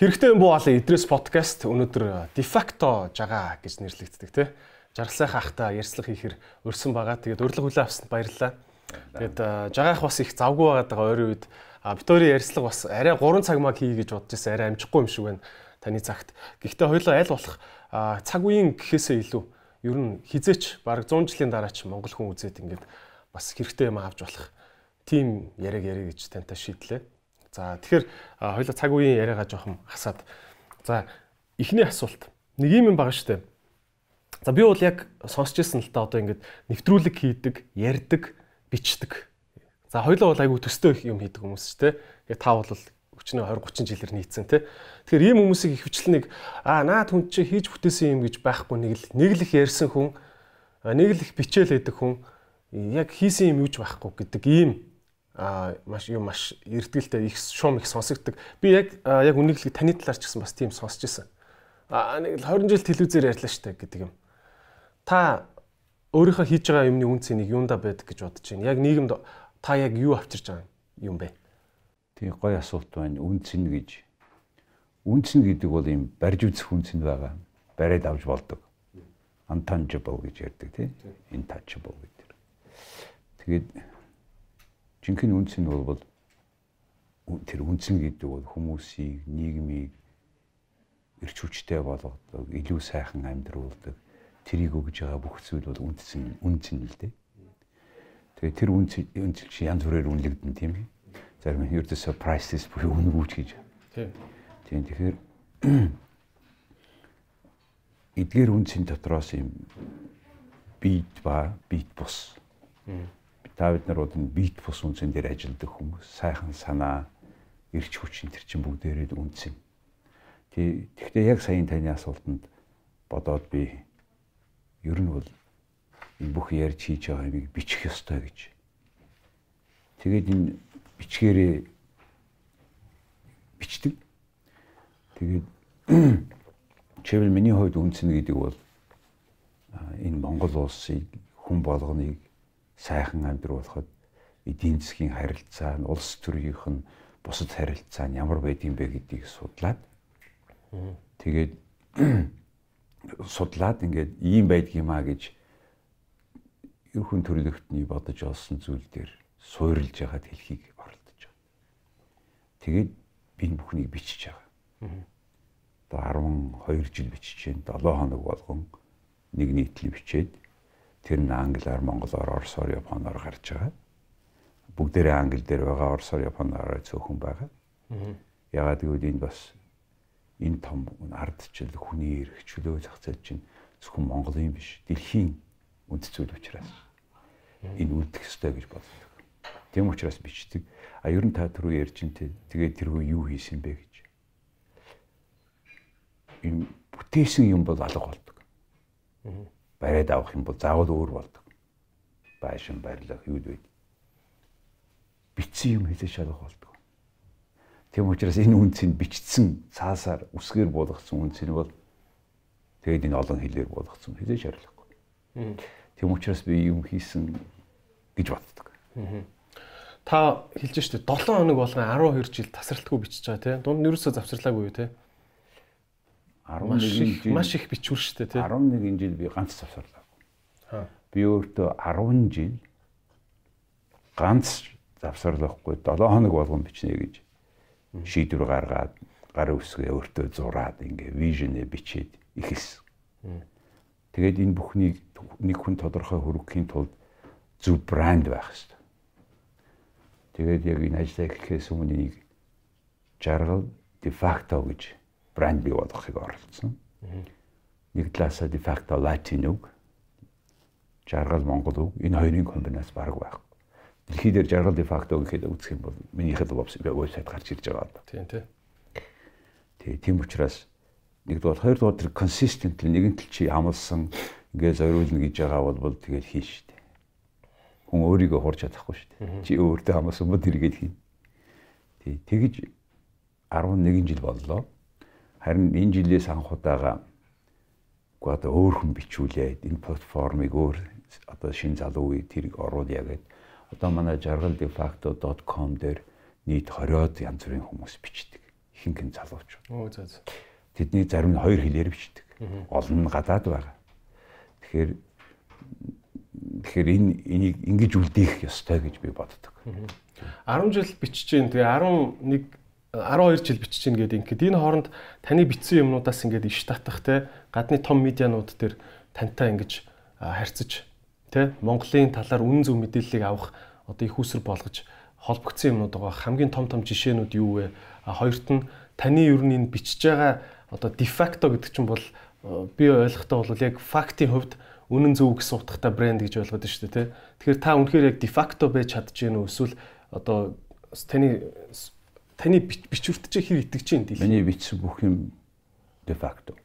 Хэрэгтэй юм буу алын идрээс подкаст өнөөдөр дефакто жага гэж нэрлэгддэг тий. Жаргалсайхан ахта ярьцлага хийхэр өрсөн байгаа. Тэгээд урилга хүлээ авсанд баярлалаа. Тэгээд жагаах бас их завгүй байгаад байгаа ойрын үед Викторийн ярьцлага бас арай 3 цаг маг хий гэж бодож байсан. Арай амжихгүй юм шиг байна. Таны цагт. Гэхдээ хоёлоо аль болох цаг үеийн гэхээсээ илүү ер нь хизээч баг 100 жилийн дараа ч Монгол хүн үзээд ингээд бас хэрэгтэй юм авч болох тийм яриаг яриа гэж тантай шийдлээ. За тэгэхээр хоёул цаг үеийн яриагаа жоохон хасаад. За эхний асуулт. Нэг юм байгаа штэ. За би бол яг сонсч ирсэн л та одоо ингээд нэвтрүүлэг хийдэг, ярьдаг, бичдэг. За хоёулаа бол айгүй төстэй юм хийдэг хүмүүс ч те. Тэгээ та бол өчнөө 20 30 жилээр нийцсэн те. Тэгэхээр ийм хүмүүсийг их хвчлэнийг аа наад хүн чи хийж бүтээсэн юм гэж байхгүй нэг л нэг л их ярьсан хүн, нэг л их бичээл байдаг хүн яг хийсэн юм юуж байхгүй гэдэг ийм а маш юм маш эрдгэлтэй их шуум их сонсогддог. Би яг яг л таны талаар ч гэсэн бас тийм сонсч ирсэн. А нэг л 20 жил телевизээр ярьлаа штэ гэдэг юм. Та өөрийнхөө хийж байгаа юмны үн цэнийг юунда байдаг гэж бодож байна. Яг нийгэмд та яг юу авчирч байгаа юм бэ? Тийм гоё асуулт байна. Үн цэн гэж. Үн цэн гэдэг бол юм барьж үзэх үн цэн байгаа. Бариад авч болдог. Untouchable гэж ярьдаг тийм. Intouchable гэдэг. Тэгээд жинхэнэ үнц нь бол тэр үнц нь гэдэг бол хүмүүсийг нийгмийг эрч хүчтэй болгодог, илүү сайхан амьдруулдаг. Тэрийг өгж байгаа бүх зүйл бол үнц нь үнц нь л дээ. Тэгээ тэр үнц үнц чи янз бүрээр үнэлэгдэн тийм ээ. Зарим нь ердөөсөө priceless буюу үнгүүч гэж. Тийм. Тийм тэгэхээр эдгээр үнцийн дотроос юм бит ба бит бус та бид нар бол бит бус үнцэн дээр ажилладаг хүмүүс сайхан санаа эрч хүч энэ чинь бүгдээрээ үнцэн. Тий Тэгэхдээ яг саяын таны асуултанд бодоод би ер нь бол энэ бүх ярьж хийж байгаа юмыг бичих ёстой гэж. Тэгээд энэ бичгээрээ бичдэг. Тэгээд чивэл миний хувьд үнцэн гэдэг бол энэ Монгол улсыг хүн болгоныг сайхан амьдруулахад эдийн засгийн харилцаа нь улс төрийнх нь бусад харилцаа нь ямар байдığım бэ гэдгийг судлаад тэгээд судлаад ингээд ийм байдгиймаа гэж ерхэн төрлөختний бодож олсон зүйл дээр суурилж яхад хэлхийг оролдож байгаа. Тэгээд би энэ бүхнийг бичиж байгаа. Одоо 12 жил бичиж байна. 7 хоног болгон нэг нийтлэл бичээд Тэр нь англиар, монголоор, орсоор, японоор гарч байгаа. Бүгдээрээ англи дээр байгаа, орсоор, японоор цөөхөн байгаа. Ягаад гэвэл энэ бас энэ том ардчил хүний эрх чөлөө зах зээл чинь зөвхөн Монголын биш, дэлхийн үнд зүйл учраас энэ үлдэх ёстой гэж боддог. Тийм учраас бичдэг. А ер нь та түрүү ярьж интэй тэгээд тэргүй юу хийсэн бэ гэж. Ийм бүтээсэн юм бол алга болдог. Аа бариад авах юм бол заавал өөр болдог. Байшин барилах юу вэ? Бичсэн юм хэлж шалгах болдог. Тийм учраас энэ үнцийг бичсэн цаасаар үсгээр болгоцсон үнцийг бол тэгээд энэ олон хэлээр болгоцсон хэлж шаарлахгүй. Тийм учраас би юм хийсэн гэж боддог. Та хэлж штэ 7 хоног болгон 12 жил тасралтгүй бичиж байгаа тийм. Дунд нь ерөөсөө завсарлаагүй юу тийм 11 жил маш их бичвэр шүү дээ тий. 11 жил би ганц завсарлаа. Би өөртөө 10 жил ганц завсарлахгүй 7 хоног болгон бичнэ гэж шийдвэр гаргаад гар үсгээ өөртөө зураад ингээ вижнээ бичээд ихэлсэн. Тэгээд энэ бүхнийг нэг хүн тодорхой хүргэхийн тулд зөв брэнд байх хэрэгтэй. Тэгээд яг энэ ажлаа гэхээс өмнө нэг жаргал дефакто гэж брэнд бий болгохыг оролцсон. Нэг талаасаа de facto латин үг, жаргал монгол үг энэ хоёрын комбинац баг байхгүй. Дэлхий дээр жаргал de facto гэхэд үзэх юм бол минийх л вебсайт гарч ирж байгаа л. Тийм тийм. Тий, тийм учраас нэгдүгээр хоёрдугаар тэр consistently нэгэн тал чи амлсан ингээ зориулна гэж байгаа бол тэгэл хийн штэ. Хүн өөрийгөө хурж чадахгүй штэ. Чи өөртөө амласан бол тэргээд хийн. Тий, тэгэж 11 жил боллоо. Харин энэ жилээс анх удаага гоо одоо өөр хүн бичүүлээд энэ платформыг өөр одоо шин залуу үе тэрийг оруулъя гэд одоо манай jargal defacto.com дээр нийт 20-од янз бүрийн хүмүүс бичдэг. хинхэн залууч. Оо зөө зөө. Тэдний зарим нь хоёр хэлээр бичдэг. Олон нь гадаад байгаа. Тэгэхээр тэгэхээр энэ энийг ингэж үлдээх ёстой гэж би боддог. 10 жил бичиж जैन. Тэгээ 11 12 жил бичиж гин гэдэг ингээд энэ хооронд таны бичсэн юмнуудаас ингээд иш татах те гадны том медианууд дээр тантай ингэж харьцаж те Монголын талаар үнэн зөв мэдээллийг авах одоо их усэр болгож холбогдсон юмнууд байгаа хамгийн том том жишээнүүд юу вэ? А хоёрт нь таны ер нь энэ бичиж байгаа одоо дефакто гэдэг чинь бол би ойлгохтой бол яг фактийн хувьд үнэн зөв гэсэн утгатай брэнд гэж ойлгоод байна шүү дээ тий. Тэгэхээр та үнэхээр яг дефакто байж чадж гэнэ үү эсвэл одоо таны таны бичвэрт чи хэр итгэж чинь дийлээ. Миний бичсэн бүх юм дефакто.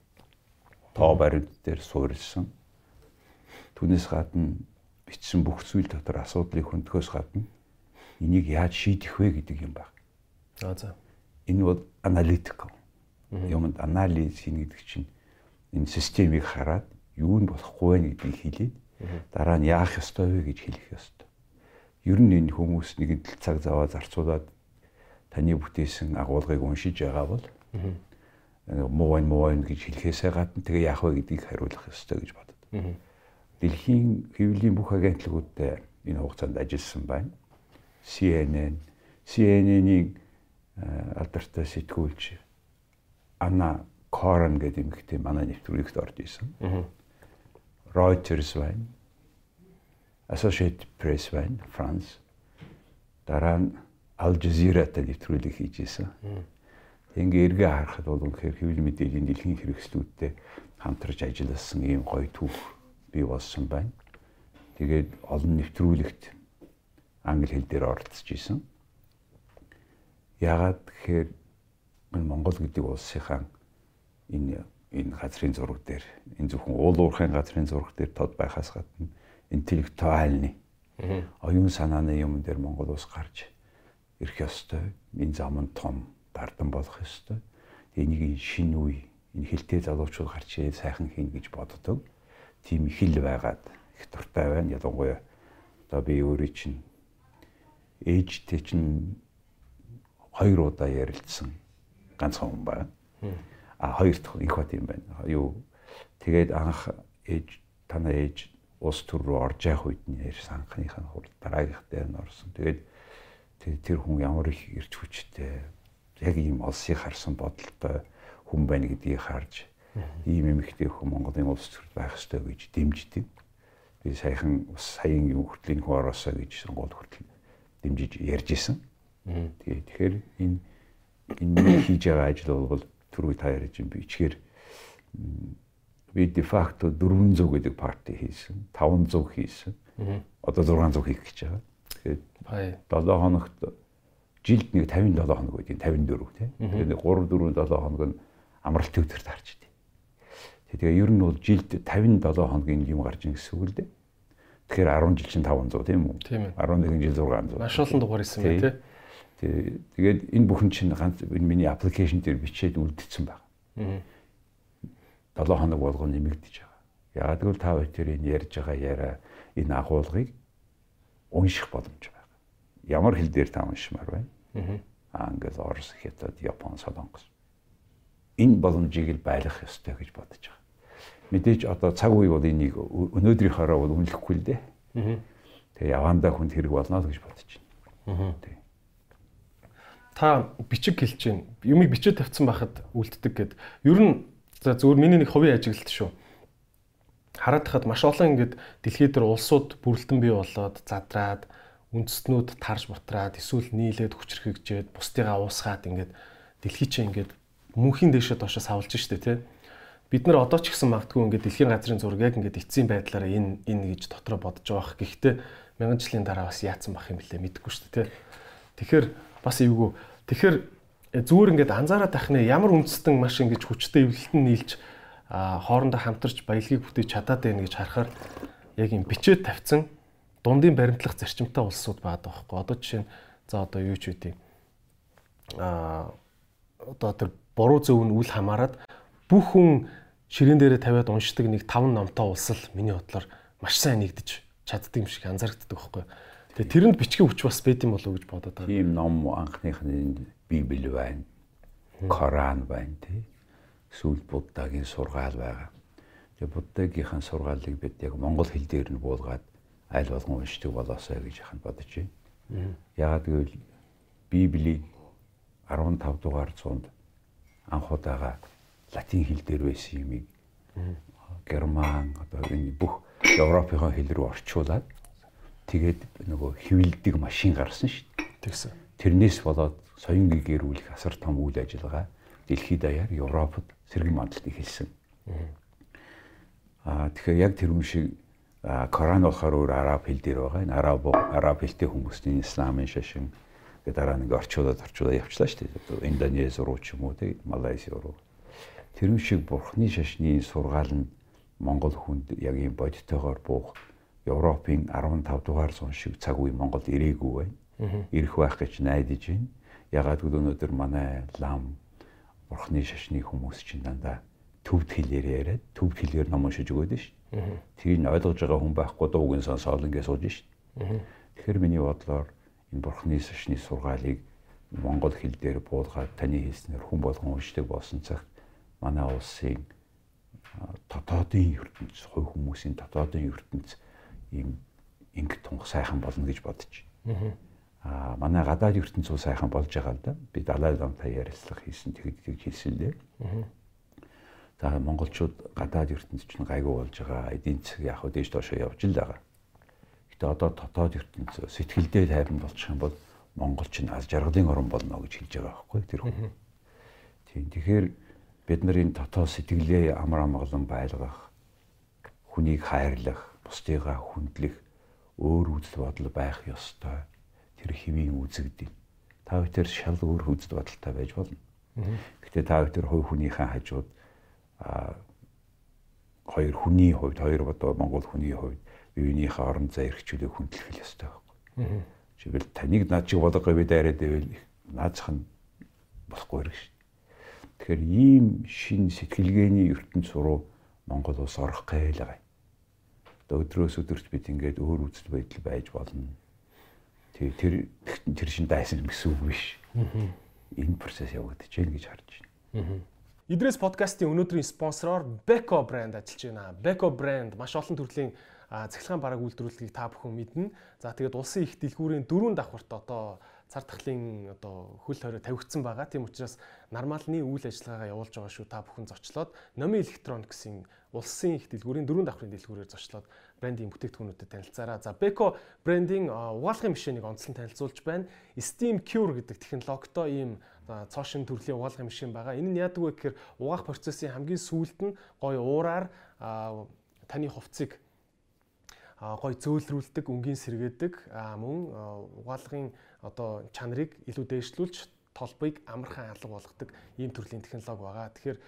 Тоо баримт дээр суурилсан Түүнээс гадна бичсэн бүх зүйл дотор асуудлыг хөндлөхөөс гадна энийг яаж шийдэх вэ гэдэг юм байна. За за. Энэ бол аналитик. Юмд анализ хийнэ гэдэг чинь энэ системийг хараад юу нь болохгүй вэ гэдгийг хэлээд дараа нь яах ёстой вэ гэж хэлэх ёстой. Ер нь энэ хүмүүс нэгэн цаг заваа зарцуулаад таны бүтээсэн агуулгыг уншиж байгаа бол муу энэ муу энэ гэж хэлэхээсээ гадна тэгээ яах вэ гэдгийг хариулах ёстой гэж боддог дэлхийн хэвлэлийн бүх агентлагуудтай энэ хугацаанд ажилласан байна. CNN, CNN-ийн алдартай сэтгүүлч Анна Корен гэдэг эмэгтэй манай нэвтрүүлэгт орж исэн. Reuters байна. Associated Press байна, France. Дараа нь Al Jazeera-тай нэвтрүүлэг хийж исэн. Ингээ эргээ харахад бол үнэхээр хэвлэл мэдээллийн дэлхийн хэрэгслүүдтэй хамтарч ажилласан ийм гоё түүх бий болсон байна. Тэгээд олон нэвтрүүлэгт англи хэл дээр оролцож исэн. Яагаад тэгэхээр Монгол гэдэг улсынхаа энэ энэ газрын зураг дээр энэ зөвхөн уул уурхайн газрын зураг дээр тод байхаас гадна интеллектуальны оюун санааны юм дээр Монгол улс гарч ирэх ёстой. Энэ зам нь том дардан болох ёстой. Энийг шинэ үе энэ хилтэй залуучууд гарч ирээд сайхан хийн гэж боддог тийм их л байгаад их дуртай байна. Ялангуяа одоо би өөрөө чинь ээжтэй чинь хоёр удаа ярилцсан ганцхан хүн байна. А хоёр дахь их бат юм байна. Юу тэгээд анх ээж танаа ээж улс төр рүү орж явах үед нь ярьсан анхныхаа хурд дараагийнх дээр нь орсон. Тэгээд тэр хүн ямар их ирч хүчтэй яг ийм олсыг харсан бодолтой хүн байна гэдгийг харж ийм эмэгтэй хүн Монголын улс төрд байх ёстой гэж дэмждэг. Би саяхан саяын хүүхдлийн хүн ороосоо гэж сонгоод хүртэл дэмжиж ярьж исэн. Тэгээ тэгэхээр энэ энэ хийж байгаа ажил бол түрүү та ярьж юм би ичгээр би де факто 400 гэдэг парти хийсэн, 500 хийсэн. Одоо 600 хийх гэж байгаа. Тэгээд 7 хоногт жилд нэг 57 хоног байдیں۔ 54 тийм. Тэгээд 3 4 7 хоног нь амралт төвтөр таарч Тэгээ ер нь бол жилд 57 хоногийн юм гарч ийн гэсэн үг л дээ. Тэгэхээр 10 жил чинь 500 тийм үү? 11 жил 600. Маш олон дугаар исэн байх тий. Тэгээд энэ бүхэн чинь ганц энэ миний аппликейшн дээр бичээд үлдсэн баг. Аа. 7 хоног болгоно нэмэгдэж байгаа. Яагаад гэвэл та тэр энэ ярьж байгаа яриа энэ агуулгыг унших боломж байгаа. Ямар хэл дээр та уншмаар байна? Аа. Англи, Орос, Хятад, Япон, Солонгос. Энэ боломжийг л байлгах ёстой гэж бодож байгаа мэдээж одоо цаг үе бол энийг өнөөдрийнхаараа бол үнэлэхгүй л дээ. Тэгээ явандаа хүнд хэрэг болно л гэж бодож байна. Тий. Та бичиг хэлж гин юмыг бичиж тавьсан байхад үлддэг гэд. Ер нь за зөвөр миний нэг хувийн ажиглалт шүү. Хараад хахад маш олон ингээд дэлхийд дээр улсууд бүрэлдэн бий болоод задраад үндэстнүүд тарж бутраад эсвэл нийлээд хүчрхэгжээд бусдыгаа уусгаад ингээд дэлхий чинь ингээд мөнхийн дэшээ доошоо савлж штэ тий бид нар одоо ч гэсэн магадгүй ингээд дэлхийн газрын зураг яг ингээд эцсийн байдлаараа энэ энэ гэж дотроо бодож байгаа. Гэхдээ мянган жилийн дараа бас яатсан бах юм блэ мэдэхгүй шүү дээ. Тэгэхээр бас эвгүй. Тэгэхээр э, зүгээр ингээд анзаараад байх нэ ямар үндэстэн маш ингэж хүчтэй эвлэлтэн нийлж хоорондоо хамтарч баялагийг бүтээж чадаад байна гэж харахаар яг юм бичээд тавьсан дундын баримтлах зарчимтай улсууд байгаа байхгүй. Одоо жишээ нь за одоо юу ч үгүй. Аа одоо тэр буруу зөв нь үл хамааран бүх хүн ширээн дээрээ тавиад уншдаг нэг 5 номтой улсал миний бодлоор маш сайн нэгдэж чаддаг юм шиг анзаарэгддэг байхгүй. Тэгээ тэрэнд бичгийн хүч бас байд юм болов уу гэж бодоод байгаа. Тийм ном анхных нь Библи байна. Коран байна тий. Сүүл Буддагийн сургаал байгаа. Тэгээ Буддагийнхаа сургаалыг бид яг монгол хэл дээр нь буулгаад аль болгон уншдаг болоосой гэж яхан бодож байна. Ягаад гэвэл Библийг 15 дугаар зуунд анх удаага латин хэл дээр байсан юмыг герман одоо энэ бүх европын хэл рүү орчуулад тэгээд нөгөө хөвөлдөг машин гарсан шүү дээ. Тэгсэн. Тэрнээс болоод соёнгийн гэрүүлэх асар том үйл ажиллагаа дэлхийд даяар Европод сэргэн мандалт эхэлсэн. Аа тэгэхээр яг тэр юм шиг Коран болохоор өөр араб хэл дээр байгаа. Энэ араб араб хэлтэй хүмүүсийн исламын шашин гэдэг дараа нэг орчуулаад орчуулаад явчлаа шүү дээ. Индонез руу ч юм уу тий Малайз руу. Тэр юм шиг бурхны шашны сургаал нь Монгол хүнд яг ийм бодитойгоор буух Европын 15 дугаар зуун шиг цаг үе Монголд ирээгүй байна. Ирэх байх гэж найдаж байна. Ягаад гэвэл өнөөдөр манай лам бурхны шашны хүмүүс чинь дандаа төвд хэлээр яриад төвд хэлээр ном уншиж өгөөд шүү Тэрийг нь ойлгож байгаа хүн байхгүй дуугийн сонсоол ингэ сууж шít. Тэгэхээр миний бодлоор энэ бурхны шашны сургаалыг монгол хэл дээр буулгаад таны хэлснээр хүн болгон уншдаг болсон цагт манай улсын дотоодын ертөнц, хувь хүмүүсийн дотоодын ертөнц ийм ингэ тунх сайхан болно гэж бодож байна. Аа манай гадаад ертөнц уу сайхан болж байгаа л да. Би Далай ламтай ярилцлага хийсэн тэгэд тэгж хэлсэн лээ. За монголчууд гадаад ертөнцид ч гайгүй болж байгаа. Эдийн засаг яг хөө дээш доошоо явж л байгаа. Гэтэ одоо дотоод ертөнц сэтгэлдээ тайван болчих юм бол монголч нь аз жаргалын орн болно гэж хэлж байгаа байхгүй тэр хүн. Тийм. Тэгэхээр бид нар энэ дотоод сэтгэлээ амар амгалан байлгах, хүнийг хайрлах, бусдыгаа хүндлэх өөр үзэл бодол байх ёстой. Тэр хэвийн үзэгдэл. Та бүхэн шал өөр үзэл бодолтой байж болно. Гэтэ та бүхэн хувь хүнийхээ хажууд а хоёр хүний хувьд хоёр одоо Монгол хүний хувьд биеийнхээ орон зай эрхчлөлийг хүндлэх ёстой байхгүй. Жишээл таныг наад чи болгоо би дайраад байвал наацх нь болохгүй хэрэг шүү. Тэгэхээр ийм шин сэтгэлгээний ертөнц руу Монгол улс орох гээл байгаа. Одоо өдрөөс өдөрт бид ингээд өөр үзэл байдал байж болно. Тэг тэр тэр шин дайсан гэсэн үг биш. Энэ процесс явагдаж байна гэж харж байна. Идрээс подкастын өнөөдрийн спонсороор Beko брэнд ажиллаж байна. Beko брэнд маш олон төрлийн цахилгаан бараг үйлдвэрлэлийг та бүхэн мэднэ. За тэгээд улсын их дэлгүүрийн дөрөв давхарт одоо цар тахлын одоо хөл хорой тавигдсан байгаа. Тийм учраас нормалны үйл ажиллагаагаа явуулж байгаа шүү. Та бүхэн зочлоод Номи Electronics-ийн улсын их дэлгүүрийн дөрөв давхрын дэлгүүрээр зочлоод брендийн бүтээгдэхүүнүүдэд танилцаараа. За Beko брендийн угаалгын машиныг онцлон танилцуулж байна. Steam Cure гэдэг технологитой ийм цоошин төрлийн угаалгын машин байгаа. Энэ нь яадаг вэ гэхээр угаах процессын хамгийн сүүлд нь гоё уураар таны хувцсыг гой зөөлрүүлдэг, өнгийн сэргээдэг мөн угаалгын одоо чанарыг илүү дээшлүүлж толбыг амархан алга болгодог ийм төрлийн технологи байгаа. Тэгэхээр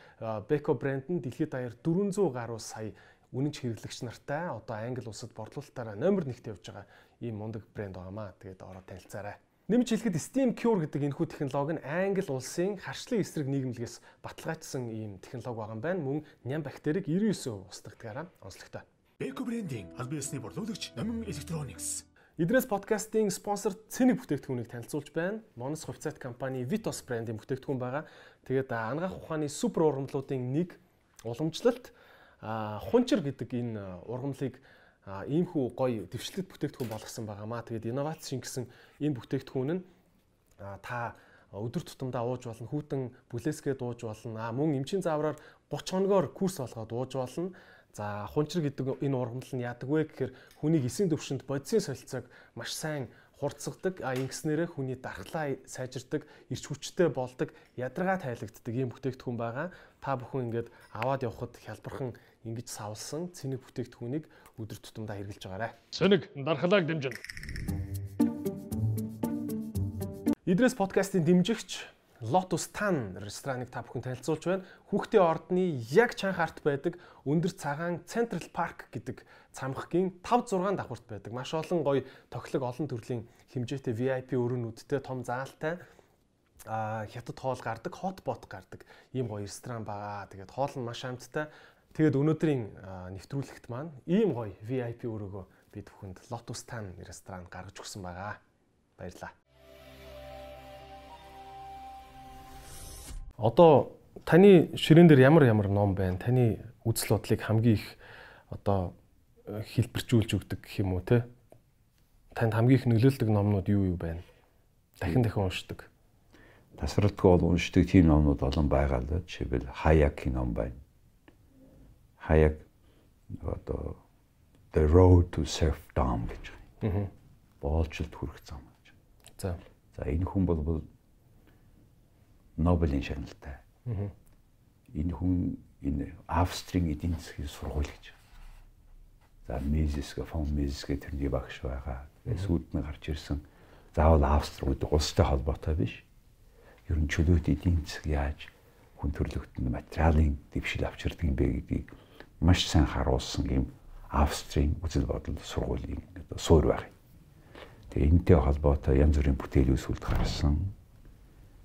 Beko брэнд нь дэлхийд даяар 400 гаруй сая үнэнч хэрэглэгч нартай одоо англи улсад борлуулалтаараа номер 1-т явж байгаа ийм мундаг брэнд байгаамаа. Тэгээд ороод танилцаарай. Нэмж хэлэхэд Steam Cure гэдэг энэхүү технологи нь англи улсын харшлын эсрэг нийгэмлэгээс баталгаажсан ийм технологи байгаа юм байна. Мөн ням бактерийг 99% устгадгаараа онцлогтой. Beko брендинг албан ёсны борлуулагч Номин Electronics Идрээс подкастын спонсор Цэник бүтээгдэхүүнийг танилцуулж байна. Monos хувьцаат компани Vitos брендийн бүтээгдэхүүн байгаа. Тэгээд ангаах ухааны супер ургамлуудын нэг уламжлалт хунчир гэдэг энэ ургамлыг иймхүү гоё дэвшлэлт бүтээгдэхүүн болгосон байгаамаа. Тэгээд инновац шингэсэн энэ бүтээгдэхүүн нь та өдөр тутамдаа ууж болно, хүүтэн бүлээсгээ дууж болно. Мөн эмчийн заавраар 30 хоногоор курс болгоод ууж болно. За хунчир гэдэг энэ ургамал нь яадаг вэ гэхээр хүний эсийн төвшөнд бодисын солилцоог маш сайн хурцсагдаг а ингэснээрээ хүний дархлаа сайжирдаг, ирч хүчтэй болдог, ядаргаа тайлагддаг ийм бүтээгдэхүүн байгаа. Та бүхэн ингээд аваад явхад хялбархан ингэж савлсан цэник бүтээгдэхүүнийг өдөр тутамдаа хэрэглэж байгаарай. Цэник дархлааг дэмжинэ. Идрээс подкастын дэмжигч Lotus Tan рестораныг та бүхэн танилцуулж байна. Хүүхдийн ордны яг чанга харт байдаг өндөр цагаан Central Park гэдэг цамхгийн 5 6 давхарт байдаг. Маш олон гоё тоглог олон төрлийн хэмжээтэй VIP өрөөнүүдтэй том заалтай а хятад хоол гардаг, хотбот гардаг ийм гоё ресторан байгаа. Тэгээд хоол нь маш амттай. Тэгээд өнөөдрийн нэвтрүүлэгт маань ийм гоё VIP өрөөгөө бид бүхэнд Lotus Tan ресторан гаргаж өгсөн байгаа. Баярлалаа. Одоо таны ширээн дээр ямар ямар ном байна? Таны үзэл бодлыг хамгийн их одоо хэлбэрчүүлж өгдөг гэх юм уу те? Танд хамгийн их нөлөөлдөг номнууд юу юу байна? Дахин дахин уншдаг. Тасралтгүй бол уншдаг тийм номнууд олон байгаа л да. Жишээлбэл Хаякийн ном байна. Хаяк одоо The Road to Self-Dom гэж байна. Боолчлолт хүрэх зам гэж. За. За энэ хүн бол Нобелийн шагналтай. Энэ хүн энэ Австрийн эдийн засгийн сургууль гэж. За Мизис гэ фон Мизис гэ тэрний багш байгаа. Сүйд нь гарч ирсэн. Заавал Австри гэдэг улстай холбоотой биш. Ер нь чөлөөт эдийн засаг яаж хүн төрлөختөнд материалын дэвшил авчирдаг юм бэ гэдгийг маш сайн харуулсан юм Австрийн үзэл бодол сургуулийн суур байх. Тэгээ энэтэй холбоотой янз бүрийн бүтээл үүсгэлд гарсан.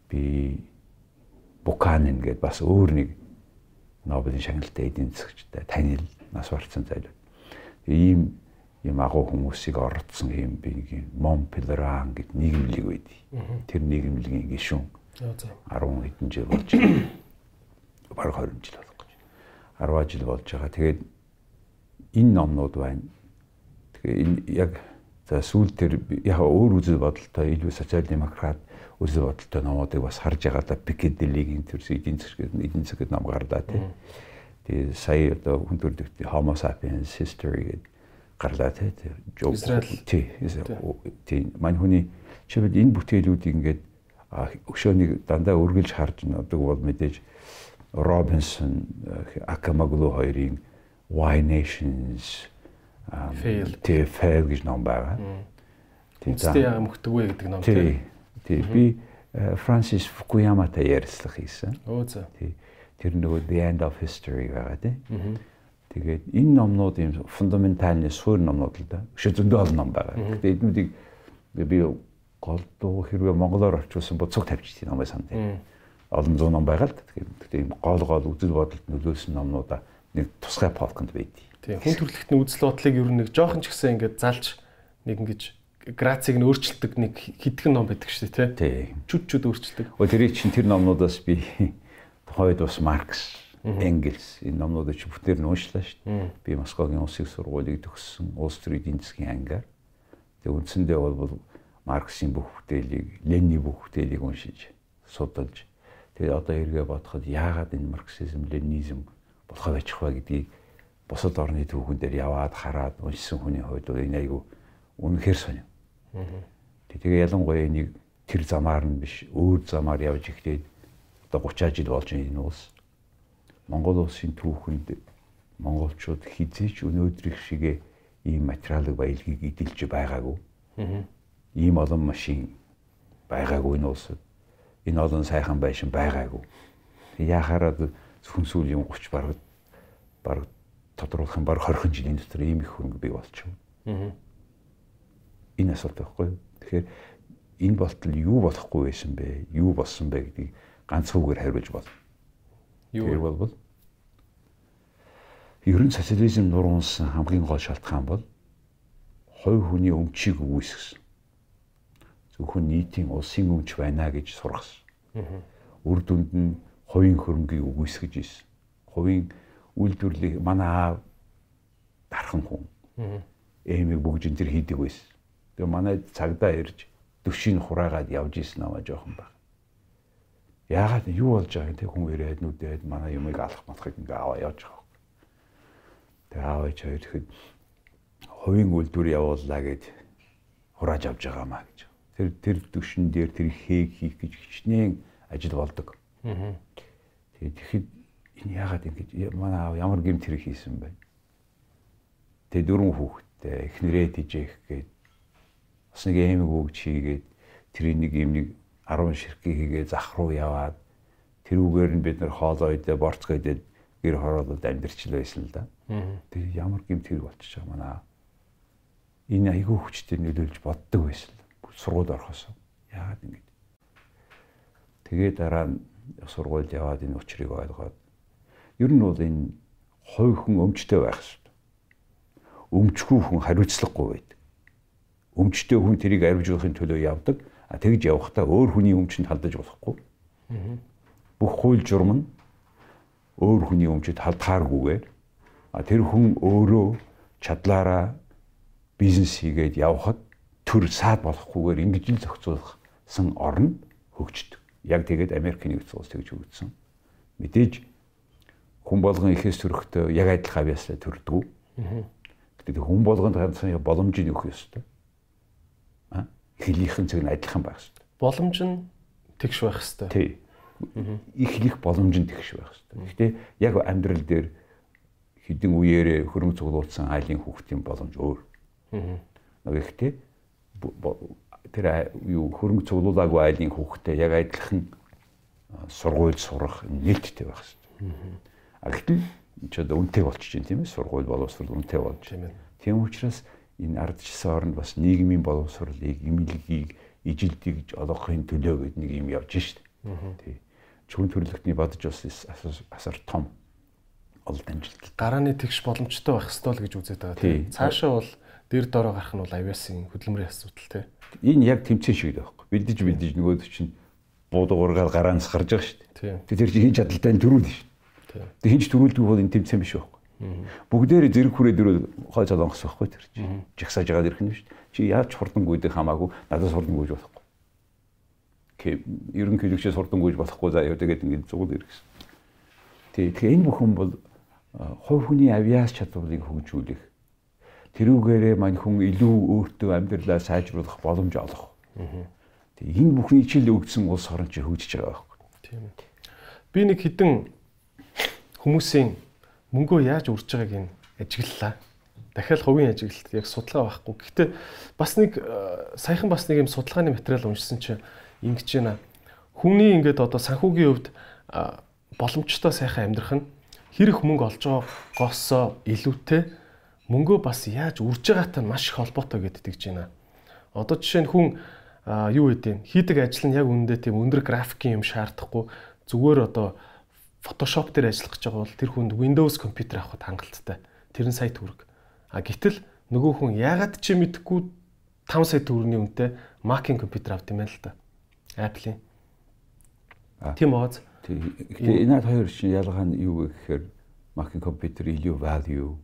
Би Буканин гэдээ бас өөр нэг Нобелийн шагналтай эдийн засагчтай танил нас барцсан зайлууд. Ийм ийм агуу хүмүүсийг орцсон ийм би Мон Пелран гэд нийгэмлэг байдий. Тэр нийгэмлэгийн гишүүн. 10 хэдэн жил болж бараг 20 жил гэж. 10 жил болж байгаа. Тэгээд энэ номнууд байна. Тэгээ энэ яг за сүүл тэр яг өөр үзэл бодолтой илүү социал демократ үзэл бодолтой номуудыг бас харж байгаа да Пикеделигийн тэр эдийн засгийн эдийн засгийн ном гарлаа тий. Тэгээ сая одоо хүн төрөлхтний Homo sapiens history гэдэг гарлаа тий. Тий. Тий. Мань хүний чивэд энэ бүтээлүүдийг ингээд өшөөнийг дандаа үргэлж харж надаг бол мэдээж Робинсон Акамаглу хоёрын Why Nations тий fail гэж ном байгаа. Тэнцтэй яа мөхтөгөө гэдэг ном тий. Тий би Франсис Фукуяматай ярилцлага хийсэн. Өө за. Тий. Тэр нөгөө The End of History байгаа тий. Тэгээд энэ номнууд юм фундаментальны суурь номнууд л да. Өшөө зөндөө олон ном байгаа. Гэтэ эднүүдийг би голдуу хэрвээ монголоор орчуулсан бол цуг тавьчих тийм ном байсан тий. Олон зуун ном байгаа л да. Тэгээд ийм гол гол үзэл бодолд нөлөөлсөн номнуудаа нэг тусгай полконд байдгийг. Тийм хүн төрөлхтний үзэл бодлыг ер нь нэг жоохон ч гэсэн ингээд залж нэг ингэж грацийг нь өөрчилдөг нэг хитгэн ном байдаг шүү дээ тий. Чүд чүд өөрчилдөг. Өө тэрийг чинь тэр номнуудаас би тухайд бас Маркс, Энгельс энэ номнуудыг чи бүтээр нь уншлаа шүү дээ. Би Москвагийн улсын сургуулийг төгссөн улс төрийн эдийн засгийн ангаар. Тэгээ үндсэндээ бол Марксийн бүх бүтээлийг, Ленины бүх бүтээлийг уншиж, судалж тэгээд одоо эргээ бодоход яагаад энэ марксизм, ленинизм болохоо байчих вэ гэдгийг бусад орны түүхэн дээр яваад хараад уншсан хүний хувьд энэ айгүй үнэхээр сонир. Тэгээ ялангуяа энийг тэр замаар нь биш өөр замаар явж ихтэй одоо 30 жил болж энэ улс Монгол улсын түүхэнд монголчууд хизээч өнөөдрийнх шигээ ийм материалын баялагийг эдэлж байгаагүй. Ийм олон машин байгаагүй энэ улсад. Энэ олон сайхан байшин байгаагүй. Яхаараа зөвхөн сүүл юм 30 бараг бараг тодруулах юм бараг 20 жилийн дотор ийм их хөрөнгө бий болчихно. Аа энэ асуулт байхгүй. Тэгэхээр энэ болтол юу болохгүй байсан бэ? Юу болсон бэ гэдгийг ганц үгээр хариулж болно. Юу бол ер нь социализм нуруунсан хамгийн гол шалтгаан бол хувь хүний өмчийг үгүйсгэсэн. Зөвхөн нийтийн улсын өмч байна гэж сургасан. Үр дүнд нь хувийн хөрөнгийг үгүйсгэж исэн. Хувийн үйлдвэрлэлийг манай аав дархан хүн. Эмийг бүгжин тэр хийдэг байсан. Тэгээ манай цагдаа ирж төвшин хураагаад явж исэн намаа жоохон баг. Яагаад юу болж байгааг тэг хүн ирээд нүдээд манай юмыг алах малахыг ингээ аваа явж байгаа. Тэгээ аавч хоёр ихэд хувийн үйлдвэр явууллаа гэд хурааж авч байгаа маа гэж. Тэр тэр төвшин дээр тэр хээг хийх гэж хичнээн ажил болдог. Аа. Тэгээ тэгэхэд энэ яагаад ингэж манай аав ямар гэмт хэрэг хийсэн бэ? Тэгээ дөрвөн хүүхэдтэй эхнэрээ тижээх гээд бас нэг эмэг өгч хийгээд тэр нэг юм нэг 10 ширхгийг хийгээ зах руу яваад тэр үгээр нь бид нар хоолоо идэ борцгоо идэ гэр хороолоод амьдрчил байсан л да. Тэр ямар гэмт хэрэг болчих жаа манай. Энэ айгүй хүчтэй нөлөөлж боддог байсан л. Сургууль орохоос. Яагаад ингэж. Тэгээ дараа нь сургуульд яваад энэ учрыг ойлгоод ер нь бол энэ хой хүн өмчтэй байх хэрэгтэй. Өмчгүй хүн хариуцлагагүй байдаг өмчтэй хүн тэрийг арвиж болохын төлөө явдаг. А тэгж явахдаа өөр хүний өмчөнд халдаж болохгүй. бүх хууль журам нь өөр хүний өмчөд халдхааргүйгээр а тэр хүн өөрөө чадлаараа бизнес хийгээд явхад төр саад болохгүйгээр ингэж л зохицуулсан орн хөгждөг. Яг тэгээд Америкийн нэгдсэн улс тэгж хөгжсөн. Мэдээж хүн болгон ихээс төрөхдөө яг адилхан авьяасаа төрдөг. Гэтэл хүн болгонд ганцхан боломжийг өгөх ёстой. А хэлийнхэн цаг нь адилхан байх ёстой. Боломж нь тэгш байх ёстой. Тий. Ихлэх боломж нь тэгш байх ёстой. Гэхдээ яг амьдрал дээр хэдэн үеэрээ хөрөнгө цуглуулсан айлын хүүхдийн боломж өөр. Нэг ихтэй тэр юу хөрөнгө цуглуулаагүй айлын хүүхдээ яг адилхан сургууль сурах нээлттэй байх хэрэгтэй. А гэтэл ч одоо үнэтэй болчих чинь тийм ээ сургууль боловсрол үнэтэй болж. Тийм учраас энэ ардчсан оронд бас нийгмийн боловсролыг, эмнэлгийг, ижилдийг олгохын төлөө гэдэг нэг юм явж шít. Тий. Чүн төрөлхтний бодож бас асар том олд амжилт. Гарааны тэгш боломжтой байх ёстой л гэж үзээд байгаа тийм. Цаашаа бол дээр дороо гарах нь бол авиасын хөдөлмөрийн асуудал тийм. Энэ яг тэмцээн шиг байхгүй. Бэлдэж бэлдэж нөгөөд чинь буудуугаар гараанаас гарч байгаа шүү дээ. Тэр чинь хин чадaltaй төрүүл шүү. Тэг хинч төрүүлдэг бол энэ тэмцээн биш байхгүй. Бүгдээр зэрэг хүрээд ирвэл хой солонгос байхгүй тэр чинь. Жагсааж байгаа дэрх нь биш. Чи яаж хурдангүйдээ хамаагүй надаас хурдангүйж болохгүй. Ерөнхийлөгчөөс хурдангүйж болохгүй заяа тэгээд ингээд зугал ирэх. Тий, тэгэхээр энэ бүхэн бол хувь хүний авиас чадварыг хөгжүүлэх тэрүүгээрээ мань хүн илүү өөртөө амьдралаа сайжруулах боломж олох. Тэг энэ бүхний чил өгдсөн улс орон чи хөгжиж байгаа байхгүй. Тийм. Би нэг хідэн хүмүүсийн мөнгөө яаж үрж байгааг нь ажиглалаа. Дахиад хувийн ажиглалт яг судалгаа байхгүй. Гэхдээ бас нэг саяхан бас нэг юм судалгааны материал уншсан чинь ингэж байна. Хүний ингээд одоо санхүүгийн хувьд боломжтой сайхан амьдрах нь хэрэг мөнгө олж байгаагоосоо илүүтэй мөнгөө бас яаж үрж байгаатай маш их холбоотой гэдэгт гэж байна. Одоо жишээ нь хүн юу гэдэг хийдэг ажил нь яг үүндээ тийм өндөр графикийн юм шаардахгүй зүгээр одоо Photoshop дээр ажиллах гэж байгаа бол тэр хүнд Windows компьютер авахд хангалттай. Тэр нь сая төгрөг. А гэтэл нөгөө хүн яагаад ч мэдэхгүй 5 сая төгрөгийн үнэтэй Mac-ийн компьютер авт юм байна л да. Apple-ийн. Тийм ооз. Тэгээ энэ хоёр чинь ялгаа нь юу гэхээр Mac-ийн компьютер илүү value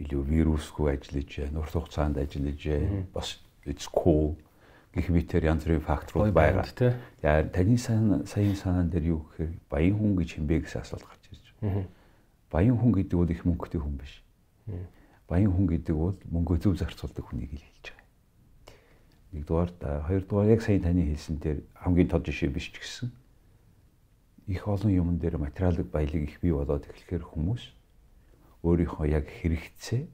илүү вирусгүй ажиллаж, урт хугацаанд ажиллаж, бас it's cool гэх мэтэр янз бүрийн факторууд байгаа. Яа таны саяны санаан дээр юу гэхээр баян хүн гэж хэмбэ гэсэн асуулт гарч ирж байна. Баян хүн гэдэг бол их мөнгөтэй хүн биш. Баян хүн гэдэг бол мөнгөө зөв зарцуулдаг хүнийг хэлж байгаа. Нэгдүгээр, хоёрдугаар яг сая таны хэлсэн дээр хамгийн тод жишээ биш ч гэсэн их олон юмн дээр материалын баялаг их бий болоод эхлэхээр хүмүүс өөрийнхөө яг хэрэгцээ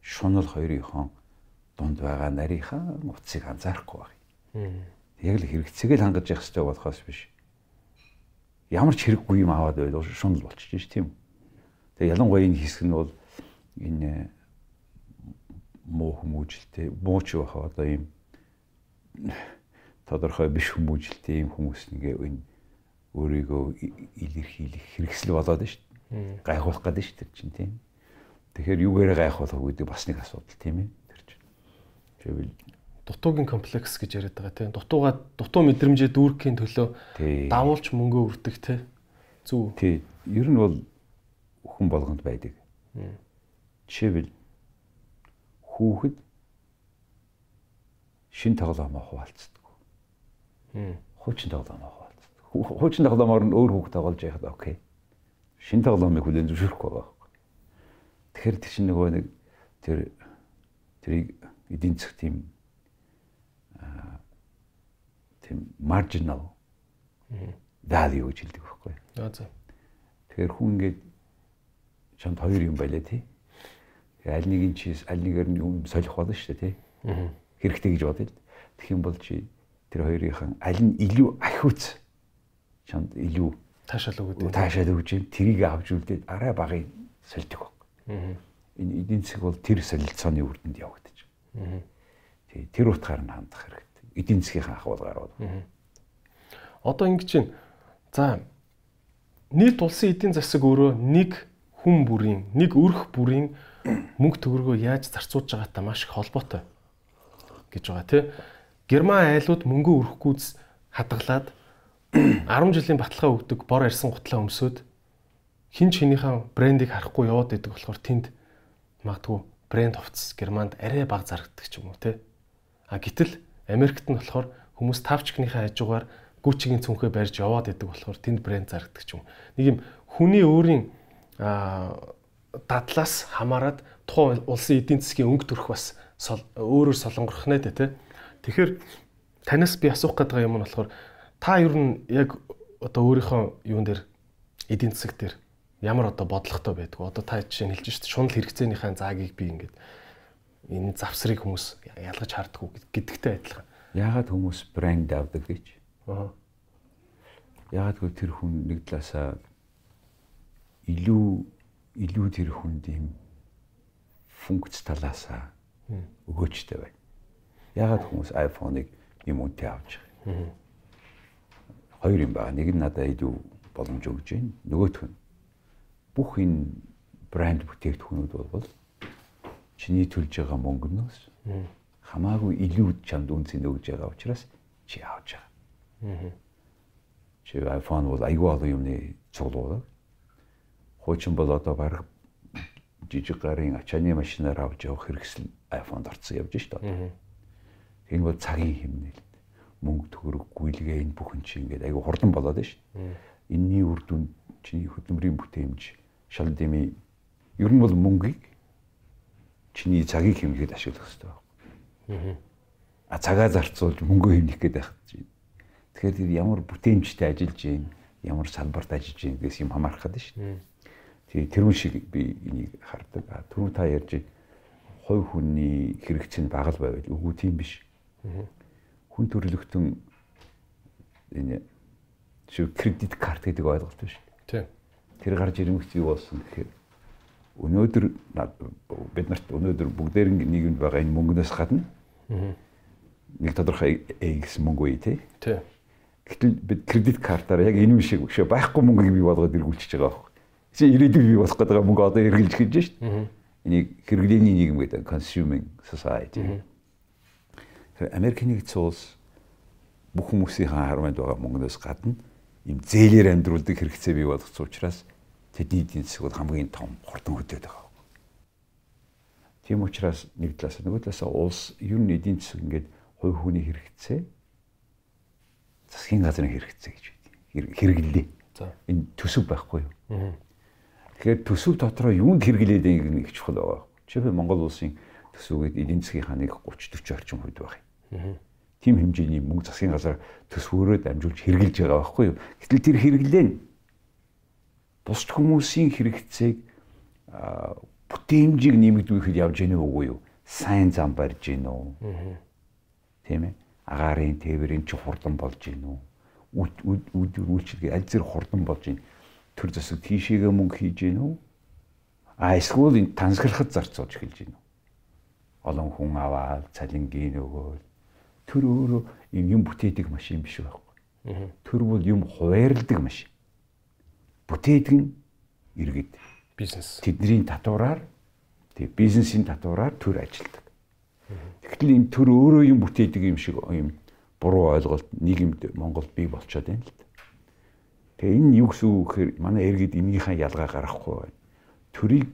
шунал хоёрынхон дунд байгаа нарийнхаа утсыг анзаарахгүй байна. Яг л хэрэгцээг л хангаж явах хэрэгтэй болохоос биш. Ямар ч хэрэггүй юм аваад байвал шунал болчих ш тийм. Тэгээ ялангуяа энэ хэсэг нь бол энэ муу хүмүүжлтэй муу ч байх одоо ийм тодорхой биш хүмүүжлтэй ийм хүмүүс нэгэ энэ өөрийгөө илэрхийлэх хэрэгсэл болоод шүү дээ. Гайхуулах гэдэг шүү дээ чинь тийм. Тэгэхээр юугаараа гайхуулах гэдэг бас нэг асуудал тийм ээ. Тэр чинь. Тэгвэл дутуугийн комплекс гэж яриад байгаа тийм. Дутууга дутуу мэдрэмжээ дүүргэхийн төлөө давуулч мөнгөө өрдөг тийм. Зүг. Тийм. Ер нь бол хүн болгонд байдаг. Жишээлбэл хүүхэд шин тоглоомоо хуваалцдаг. Хуучин тоглоомоо хуучин тоглоомоор нь өөр хүүхд тоглож яхад окей. Шин тоглоомыг хүлэн зөвшөөрөхгүй байгаа. Тэгэхээр тэр чинь нөгөө нэг тэр тэрийг эдийн засаг тийм аа тийм marginal value гэж хэлдэг байхгүй. Аа за. Тэгэхээр хүн ингээд чамд хоёр юм байлаа тий. Аль нэг нь чи аль нэгээр нь юм солих болно шүү дээ тий. Хэрэгтэй гэж бодъё. Тэгэх юм бол чи тэр хоёрынхан аль нь илүү ахиуц чамд илүү таашаал өгöd. Таашаал өгж юм. Тэрийг авч үлдээд арай багыг сольдог баг. Энэ эдийн засаг бол тэр солилцооны үр дүнд явагдаж байна. Тий, тэр утгаар нь хандах хэрэгтэй. Эдийн засгийн ахвалгаар бол. Одоо ингэ чинь за нийт улсын эдийн засаг өөрөө нэг хүн бүрийн, нэг өрх бүрийн мөнгө төгрөгөө яаж зарцуулж байгаатай маш их холбоотой гэж байгаа тий. Герман айлууд мөнгө өрөхгүйц хадгалаад 10 жилийн баталгаа өгдөг бор арьсан гутлаа өмсөд хин ч хинийхэн брендийг харахгүй яваад идэг болохоор тэнд магадгүй брэнд хувцас Германд арай бага зарагддаг ч юм уу те. А гэтэл Америкт нь болохоор хүмүүс тавчкныхаа хажуугаар Гүчигийн цүнхээ барьж яваад идэг болохоор тэнд брэнд зарагддаг ч юм. Нэг юм хүний өөрийн дадлаас хамаарад тухайн улсын эдийн засгийн өнгө төрх бас өөрөөр солонгорох нэ тэ. Тэгэхээр танаас би асуух гэдэг юм нь болохоор та ер нь яг одоо өөрийнхөө юун дээр эдийн засаг дээр ямар одоо бодлоготой байдг. Одоо та жишээ нь хэлж шít шунал хэрэгцээнийхээ заагийг би ингээд энэ завсрыг хүмүүс ялгаж харддаг гэдэгтэй адилхан. Яагаад хүмүүс брэнд авдаг гэж? Аа. Яагаад гэвэл тэр хүн нэг талаасаа илүү илүү тэр хүнд юм функц талаасаа өгөөчтэй байна. Яагаад хүмүүс iPhone-ыг юм үнэтэй авч байгаа. Хоёр юм байна. Нэг нь надад илүү боломж өгж байна. Нөгөөх нь бүх энэ брэнд бүтээгдэхүүнүүд бол чиний төлж байгаа мөнгөнөөс хамаагүй илүү чамд үнцэн өгж байгаа учраас чи авч байгаа. Чи iPhone бол айгүй олон юмны цуглуулга. Хуучин бол одоо баг жижиг гарын ачааны машинаар авч явах хэрэгсэл iPhone-д орцсон явж шүү дээ. Энэ бол цагийн хэмнэлт. Мөнгө төгрөг гүйлгээ энэ бүхэн чи ингээд айгүй хурдан болоод шүү дээ. Энийний үр дүн чиний хөдөлмөрийн бүтээмж шал дэмий ер нь бол мөнгийг чиний цагийг хэмнэхэд ашиглах хэрэгтэй байна. А цагаа зарцуулж мөнгө хэмнэх гээд байх. Тэгэхээр тэр ямар бүтээмжтэй ажиллаж гин, ямар салбарт ажиллаж гин гэсэн юм хамаарах гэдэг шүү. Тэгээ тэрүүн шиг би энийг хардаг. А түрүү та ярьж хувь хүний хэрэгцээ нь бага л байвал үгүй тийм биш. Хүн төрөлхтөн энэ шүү кредит карт гэдэг ойлголт биш. Тийм. Тэр гарч ирэмэгч юу болсон гэхээр өнөөдөр бид нарт өнөөдөр бүгдээр нийгэмд байгаа энэ мөнгнөөс гадна нэг тодорхой X мөнгө үе тий. Тийм. Гэтэл бид кредит картаар яг энэ шиг шүү байхгүй мөнгөийг бий болгоод эргүүлчихэж байгаа байхгүй. Чи ирээдүйг бий болох гэдэг мөнгө одоо эргэлж гэж шүү дээ. Энийг хэрэглээний нийгэм гэдэг consuming society. Америкийн нэгдсэн улс бүх хүмүүсийн харамд байгаа мөнгнөөс гадна им зээлээр амьдруулдаг хэрэгцээ бий болгоц учраас тэдний эдийн засаг бол хамгийн том хурдан хөдөөд байгаа. Тийм учраас нэг талаас нөгөө талаас улс ер нь эдийн засаг ингээд хувь хүний хэрэгцээ засгийн газрын хэрэгцээ гэж байдаг. Хэрэглээ. Энэ төсөв байхгүй юу? Тэгэхээр төсөв дотроо юунд хэрэглээд байгааг нэг чухал байгаа. Жишээ нь Монгол улсын төсөвгээд эдийн засгийн ханыг 30 40 орчим хувьд байх юм. Тим хэмжээний мөнгө засгийн газар төсвөөрөө дамжуулж хэрэгжилж байгаа байхгүй юу? Гэтэл тэр хэрэглээ нь бусд хүмүүсийн хэрэгцээг бүтээмжийг нэмэгдүүлэхэд явж гэнэ үгүй юу? Сайн зам барьж гэнэ үү? Тийм ээ. Агаарын тээврийн чи хурдан болж гэнэ үү? Үд үйлчлэгээ аль зэрэг хурдан болж гэнэ төр засаг тийшээгээ мөнгө хийж гин үү? А эсвэл энэ тансаглахад зарцуулж эхэлж гин үү? Олон хүн аваад цалингийн өгөөл төр өөрөө юм бүтээдэг машин биш байхгүй. Төр бол юм хуваарлдаг машин. Бүтээдэг нь иргэд. Бизнес. Тэдний татвараар тэг бизнесийн татвараар төр ажилдаг. Тэгэхдээ энэ төр өөрөө юм бүтээдэг юм шиг юм буруу ойлголт нийгэмд Монголд бий болчиход байна л да. Тэгээ энэ юу гэсэн үг гэхээр манай иргэд энийхээ ялгаа гаргахгүй байна. Төрийг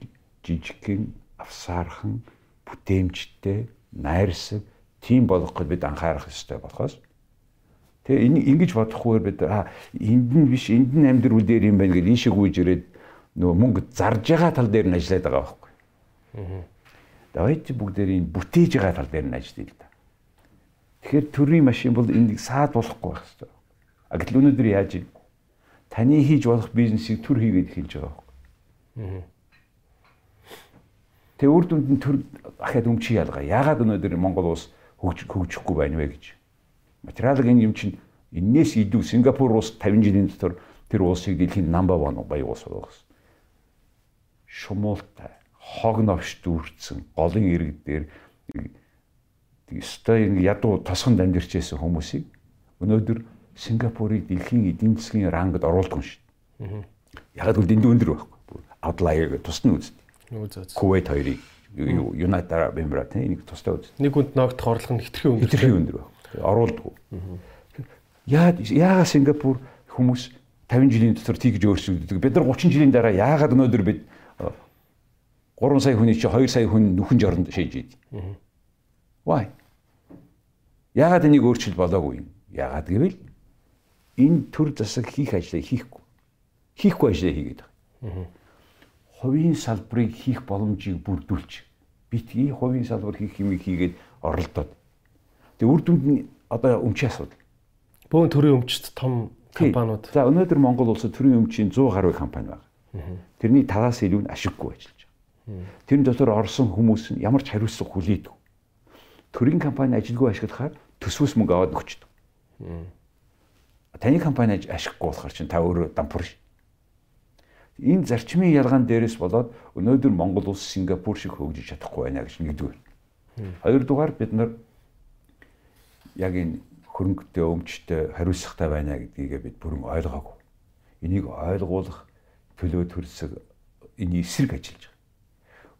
жижигхэн, авсаархан, бүтээмжтэй, найрсаг тийм болгох гэж бид анхаарах ёстой болохоос Тэгээ энэ ингэж бодохгүйгээр бид а энд нь биш энд нь амьдрал дээр юм байна гэж ийшээ гүйж ирээд нөгөө мөнгө зарж байгаа тал дээр нь ажиллаад байгаа байхгүй. Аа. Давайч бүгдээр энэ бүтээж байгаа тал дээр нь ажиллая л да. Тэгэхээр төрийн машин бол энийг саад болохгүй байх хэрэгтэй. А гэтэл өнөөдөр яаж юм? таны хийж болох бизнесийг төр хийгээд эхэлж байгаа байхгүй. Тэгээ үр дүнд нь төр ахаад өмчий ялгаа. Яагаад өнөөдөр Монгол улс хөгжихгүй байна вэ гэж. Материалын юм чинь энээс илүү Сингапур улс 50 жилийн дотор тэр улсыг дэлхийн number 1 баян улс болгосон. Шумуултай, хог новш дүүрсэн, голын иргэд дээр өстой ингэ ядуу тосгонд амьдэрчээсэн хүмүүсийг өнөөдөр Сингапурыг дэлхийн эдийн засгийн рангд оруулдаг юм шүү. Ягаад гэвэл дэндүү өндөр байхгүй. Outlier тусна. Үзээ. Кувейт хоёрыг United Arab Emirates энийг тустай үз. Нэг хүнд ногдох орлого нь хитрхи өндөр. Хитрхи өндөр байна. Оруулдаг. Яагаад яагаад Сингапур хүмүүс 50 жилийн дотор тийгж өөрчлөгддөг. Бид нар 30 жилийн дараа яагаад өнөөдөр бид 3 сая хүний чи 2 сая хүн нүхэн жоронд шийж идэв. Why? Яагаад энийг өөрчил болоогүй юм? Яагаад гэвэл энэ төр засаг хийх ажлаа хийхгүй. Хийхгүй ажлаа хийгээд байгаа. Хувийн салбарыг хийх боломжийг бүрдүүлж битгий хувийн салбар хийх юмыг хийгээд оролдоод. Тэгээ үр дүнд нь одоо өмчийн асуудал. Бөөн төрийн өмчт том компаниуд. За өнөөдөр Монгол улсад төрийн өмчийн 100 гаруй компани байна. Тэрний талаас илүү нь ашиггүй ажиллаж байгаа. Тэрний дотор орсон хүмүүс нь ямар ч хариуцлага хүлээдэг. Төрийн компани ажилгүй ашиглахаар төсвөөс мөнгө аваад өгчдөг. Таны компани ашиглахгүй болохоор чинь та өөрөө дампур ш. Энэ зарчмын ялгаан дээрээс болоод өнөөдөр Монгол улс Сингапур шиг хөгжиж чадахгүй байна гэж нэгдүгээр. Хоёрдугаар бид нар яг энэ хөрөнгөтэй өмчтэй хариуцлагатай байна гэдгийг бид бүрэн ойлгоогүй. Энийг ойлгуулах төлөө төрсөг энэ эсрэг ажиллаж байгаа.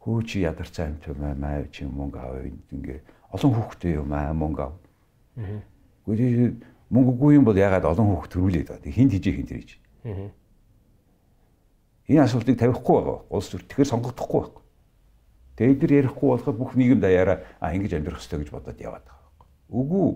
Хөө чи ядарцаа амт маа маа чи мөнгө аваа ингээ олон хүүхдтэй юм аа мөнгө ав. Гэхдээ мөнгөгүй юм бол ягаад олон хүүхд төрүүлээд байгаа. Хинт хижээ хинт хийж. Энэ асуултыг тавихгүй байгаа. Улс төр тэгэхээр сонгогдохгүй байхгүй. Тэгээ эдгээр ярихгүй болохоор бүх нийгэм даяараа а ингэж амьдрах хэрэгтэй гэж бодоод яваад байгаа. Үгүй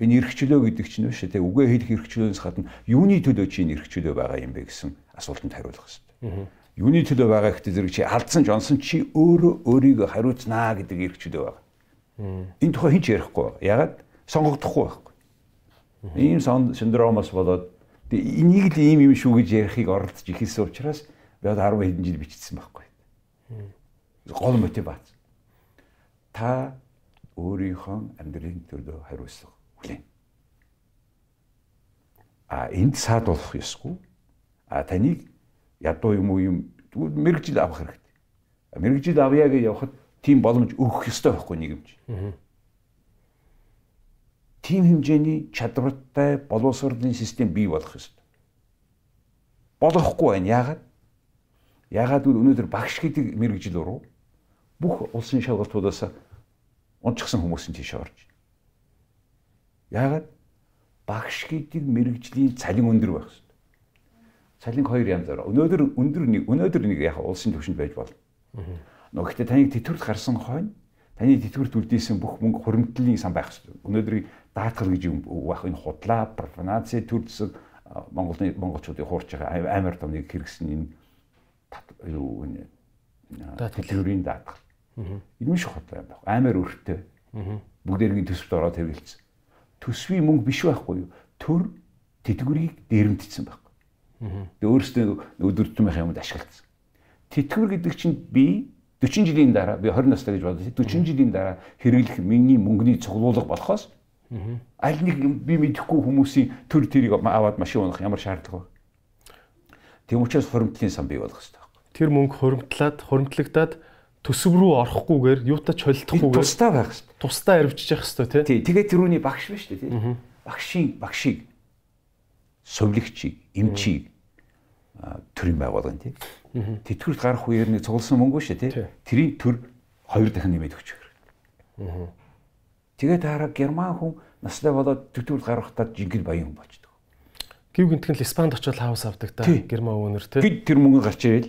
энэ эрхчлөө гэдэг чинь биш те үгээ хэлэх эрхчлөөс гадна юуны төлөө чи энэ эрхчлөө байгаа юм бэ гэсэн асуултанд хариулах хэрэгтэй. Юуны төлөө байгаа гэхдээ зэрэг чи алдсан ч онсон чи өөрөө өөрийгөө хариуцнаа гэдэг эрхчлөө байгаа. Энэ тухай хинч ярихгүй. Ягаад сонгогдохгүй байхгүй. Ийм синдромоос болоод энийг л ийм юм шүү гэж ярихыг оролдож ихэлсэн учраас би одоо 10 хэдэн жил бичсэн байхгүй. Гол мотивац. Та өөрийнхөө амьдралын төлөө хариуцлага хүлээн. А энд саад болох ёсгүй. А таныг ядуу юм уу юм мэрэгжил авах хэрэгтэй. Мэрэгжил авъя гэж явахад тийм боломж өгөх ёстой байхгүй нийгэмч. Тийм хэмжээний чадвартай боловсролын систем бий болох ёстой. Болохгүй байна. Яагаад? Яагаад гэвэл өнөөдөр багш гэдэг мэрэгжил руу бүх улсын шалгалтуудаас унчсан хүмүүс нь тийш орж Яагаад багш гэдэг мэрэгжлийн цалин өндөр байх хэрэгтэй. Цалин хоёр янзаар. Өнөөдөр өндөр нэг өнөөдөр нэг яг улсын түвшинд байж болно. Нөгөө гэхдээ таныг тэтгэврт гарсан хойно таны тэтгэврт үлдээсэн бүх мөнгө хуримтлалын сан байх хэрэгтэй. Өнөөдрийг даатгал гэж юм байх энэ худлаа, профанаци төр зэсэг Монголын монголчуудыг хуурч байгаа амар том нэг хэрэгсэн энэ юу энэ тэтгэврийн даатгал. Энэ шиг худлаа юм байна. Амар өртөө. Бүгдээрийн төсөвт ороод хэрэгэлсэн төсвийн мөнгө биш байхгүй юу? Төр тэтгэврийг дээрэмдсэн байхгүй. Тэгээ өөрөөсөө өдөртмийн юмд ашигласан. Тэтгэвэр гэдэг чинь би 40 жилийн дараа би 20 настай гэж бодсон. 40 жилийн дараа хэрэглэх миний мөнгөний цуглуулга болохоос аль нэг би мэдэхгүй хүмүүсийн төр тэрийг аваад машин унах ямар шаардлага вэ? Тийм учраас хуримтлалын сан бий болох хэрэгтэй. Тэр мөнгө хуримтлаад хуримтлагдаад төсөв рүү орохгүйгээр юутай ч холдохгүйгээр тусдаа байх хэрэгтэй. Тусдаа арвижчих хэрэгтэй тий. Тий. Тэгээд тэрүүний багш биш үү тий. Багшийн багшийг совлогчийг, эмчийг төрийн байгуулгын тий. Тэтгэврт гарах үеэр нэг цугласан мөнгө шүү тий. Тэрийн төр хоёр дахин нэмээд өгч хэрэг. Тэгээд дараа герман хүн настай болоод тэтгэврт гарахтаа жинхэнэ баян хүн болчдөг. Гів гинтгэл Испанд очиод хаус авдаг та герман өвөнөр тий. Бид тэр мөнгө гарч ивэл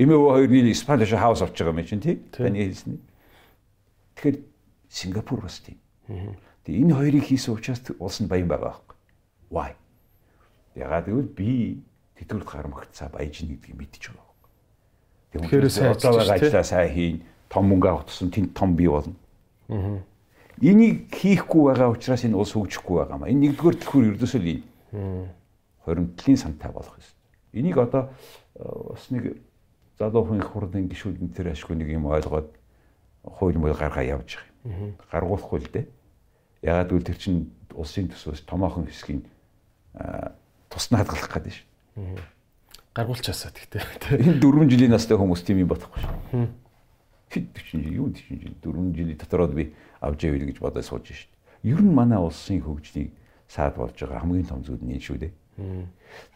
Эмээ хоёрны Испанич хаус авч байгаа юм чинь тий. Таны хэлсэн. Тэгэхээр Сингапур бас тийм. Тэгээ энэ хоёрыг хийсэн учраас улс нь баян байгаа байхгүй. Why? Ягаад гэвэл би тэтгэврт гармагцаа баяжин гэдгийг мэдчихэж байгаа. Тэгэхээр одоо байгаа ажлаа сайн хийн, том мөнгө авах тусам тэнд том бий болно. Энийг хийхгүй байгаа учраас энэ улс хөгжихгүй байгаа маа. Энэ нэгдүгээр төлхөр ердөөсөө л энэ. Хоримтлын сантай болох юм. Энийг одоо бас нэг залуу хүн их хурлын гишүүд тэр ашгүй нэг юм ойлгоод хууль мөл гаргаа явж байгаа юм. Гаргуулахгүй л дээ. Ягаад гэвэл тэр чинь улсын төсвөөс томоохон хэсгийн тусна хадгалах гэдэг шүү. Гаргуулчаасаа тэгтээ. Энэ 4 жилийн настай хүмүүс тийм юм бодохгүй шүү. Хэд 40 жил, юу 40 жил, 4 жилийн дотороо би авч явъя гэж бодож сууж шүү. Ер нь манай улсын хөгжлийг саад болж байгаа хамгийн том зүйл нь шүү дээ.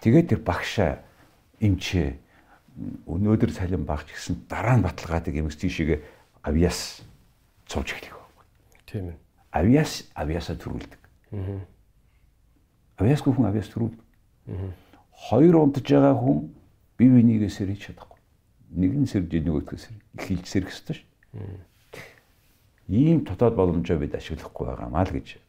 Тэгээд тэр багшаа эмчээ өнөөдөр цалин багч гэсэн дараа нь баталгаадаг юмс тийшээгээ авиас цууж эхлэх байхгүй. Тийм ээ. Авиас авиасаа төрүүлдэг. Аа. Авьяасгүй хүн авьяас төрүүл. Хоёр унтж байгаа хүн бие бинийгээ сэрэж чадахгүй. Нэг нь сэрж нөгөөдгөө сэр. Их хилж сэрэх ёстой ш. Ийм дотоод боломжоо бид ашиглахгүй байгаа маа л гэж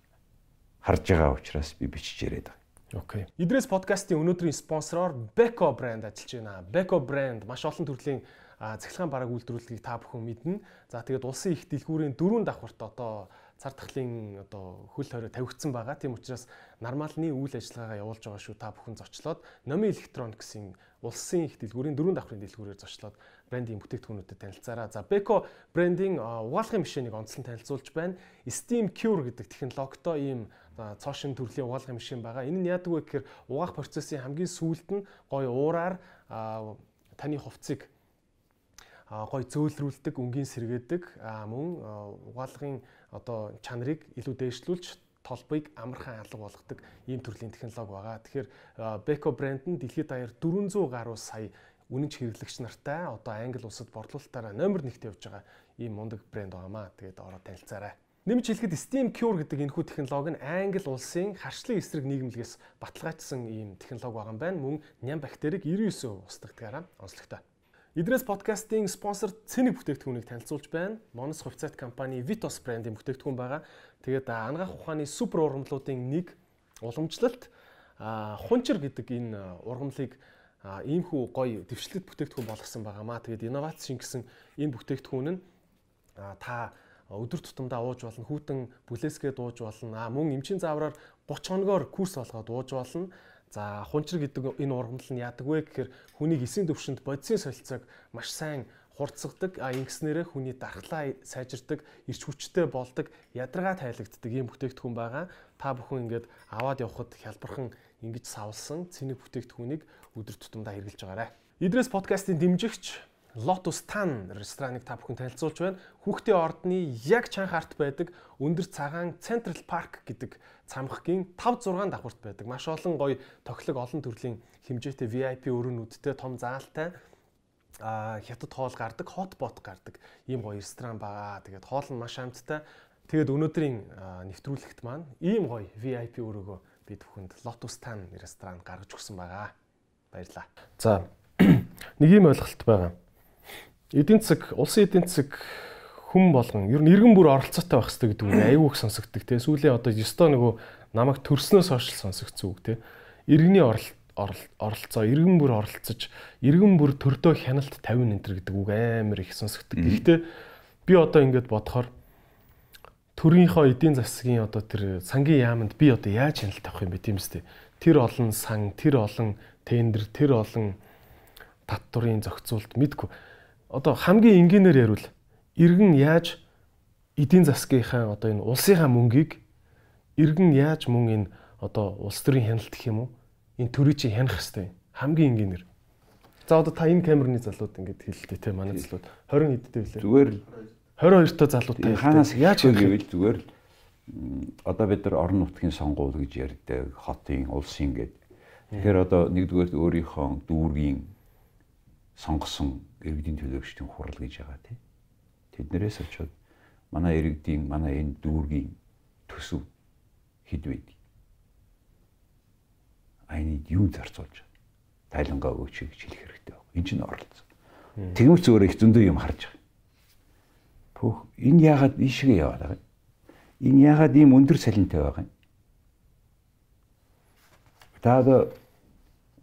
харж байгаа учраас би бичиж яриад байгаа. Окей. Идрээс подкастын өнөөдрийн спонсороор Beko брэнд ажиллаж байна. Beko брэнд маш олон төрлийн цахилгаан бараг үйлдвэрлэлийг та бүхэн мэднэ. За тэгээд улсын их дэлгүүрийн дөрөв давхарт одоо цар тахлын одоо хөл хорой тавигдсан байгаа. Тийм учраас нормалны үйл ажиллагаагаа явуулж байгаа шүү. Та бүхэн зочлоод Номи Electronics-ийн улсын их дэлгүүрийн дөрөв давхрын дэлгүүрээр зочлоод брендийн бүтээгдэхүүнүүдэд танилцаараа. За Beko брендийн угаалгын машиныг онцлон танилцуулж байна. Steam Cure гэдэг технологитой ийм цоошин төрлийн угаалгын машин байгаа. Энэ нь яадаг вэ гэхээр угаах процессын хамгийн сүүлд нь гоё уураар таны хувцсыг гой зөөлрүүлдэг, өнгийн сэргээдэг мөн угаалгын одоо чанарыг илүү дээшлүүлж толбыг амархан алга болгодог ийм төрлийн технологи байгаа. Тэгэхээр Beko брэнд нь дэлхийд даяар 400 гаруй сая үнэнч хэрэглэгч нартай одоо англи улсад борлуулалтаараа номер 1-т явж байгаа ийм мундаг брэнд байгаамаа. Тэгээд ороод танилцаарай. Нэмж хэлэхэд Steam Cure гэдэг энэхүү технологи нь англи улсын харшлын эсрэг нийгэмлэгээс баталгаажсан ийм технологи байгаа юм байна. Мөн ням бактерийг 99% устгагдгаараа онцлогтой. Идрээс подкастын спонсор Цэник бүтээгдэхүүнийг танилцуулж байна. Monos хувьцаат компани Vitos брендийн бүтээгдэхүүн байгаа. Тэгээд ангаах ухааны супер ургамлуудын нэг уламжлалт хунчир гэдэг энэ ургамлыг иймхүү гоё дэвшлэлт бүтээгдэхүүн болгосон байгаамаа. Тэгээд инновац шингэсэн энэ бүтээгдэхүүн нь та өдөр тутамдаа ууж болно, хүүтэн бүлээсгээд ууж болно. А мөн эмчийн заавраар 30 хоногоор курс болгоод ууж болно. За хунчир гэдэг энэ ургамал нь яадаг вэ гэхээр хүнийг эсийн төвшөнд бодисын солилцоог маш сайн хурцсагдаг а ингэснээрээ хүний дархлаа сайжирдаг, ирч хүчтэй болдог, ядаргаа тайлагддаг ийм бүтээгдэхүүн байгаа. Та бүхэн ингээд аваад явхад хялбархан ингэж савлсан цэник бүтээгдэхүүнийг өдөр тутамдаа хэрэгжилж байгаарай. Идрээс подкастын дэмжигч Lotus Tan рестораныг та бүхэн танилцуулж байна. Хүүхдийн ордны яг чанх арт байдаг өндөр цагаан Central Park гэдэг цамхгийн 5 6 давхурт байдаг. Маш олон гоё тоглог олон төрлийн хэмжээтэй VIP өрөөнүүдтэй том заалтай а хятад хоол гардаг, хотбот гардаг ийм гоё ресторан байгаа. Тэгээд хоол нь маш амттай. Тэгээд өнөөдрийн нэвтрүүлэгт маань ийм гоё VIP өрөөгөө бид бүхэнд Lotus Tan ресторан гаргаж өгсөн байгаа. Баярлалаа. За нэг ийм ойлголт байгаа эдийн засаг, улсын эдийн засаг хүм болгон ер нь иргэн бүр оролцоотой байх хэрэгтэй гэдэг үг аюу их сонсогддог те. Сүүлийн одоо ёстой нөгөө намайг төрснөөс хойш сонсогдсон үг те. Иргэний оролцоо, иргэн бүр оролцож, иргэн бүр төрдөө хяналт 50 нэнтер гэдэг үг амар их сонсогддог. Гэхдээ би одоо ингэж бодохоор төрийнхөө эдийн засгийн одоо тэр сангийн яамд би одоо яаж хяналт авах юм бэ? Тийм үстэй. Тэр олон сан, тэр олон тендер, тэр олон татврын зохицуулт мэдгүй. Одоо хамгийн энгийнээр ярил. Иргэн яаж эдийн засгийнхаа одоо энэ улсынхаа мөнгийг иргэн яаж мөн энэ одоо улс төрийн хяналт гэх юм уу? Энэ төрийг чи хянах хэвээр хамгийн энгийнээр за одоо та энэ камерны залууд ингэж хэлэлтэй те манай залууд. 20 хэдтэй билээ зүгээр л 22 та залуутай хаанаас яаж хийвэл зүгээр л одоо бид нар орон нутгийн сонгуул гэж ярьдаг хотын улсын гэдэг тэгэхээр одоо нэгдүгээр өөрийнхөө дүүргийн сонгосон иргэдийн төлөөлөгчдийн хурал гэж байгаа тийм. Тэднэрээс очиод манай иргэдийн манай энэ дүүргийн төсөв хэд вэ? Айныг юу зарцуулж тайлангаа өгч гэж хэлэх хэрэгтэй байна. Энэ чинь оролцсон. Тэгмч зүгээр их зөндөө юм харж байгаа. Пөх энэ яагаад ийшгээ яваад байгаа юм? Энэ яагаад ийм өндөр салентай байгаа юм? Та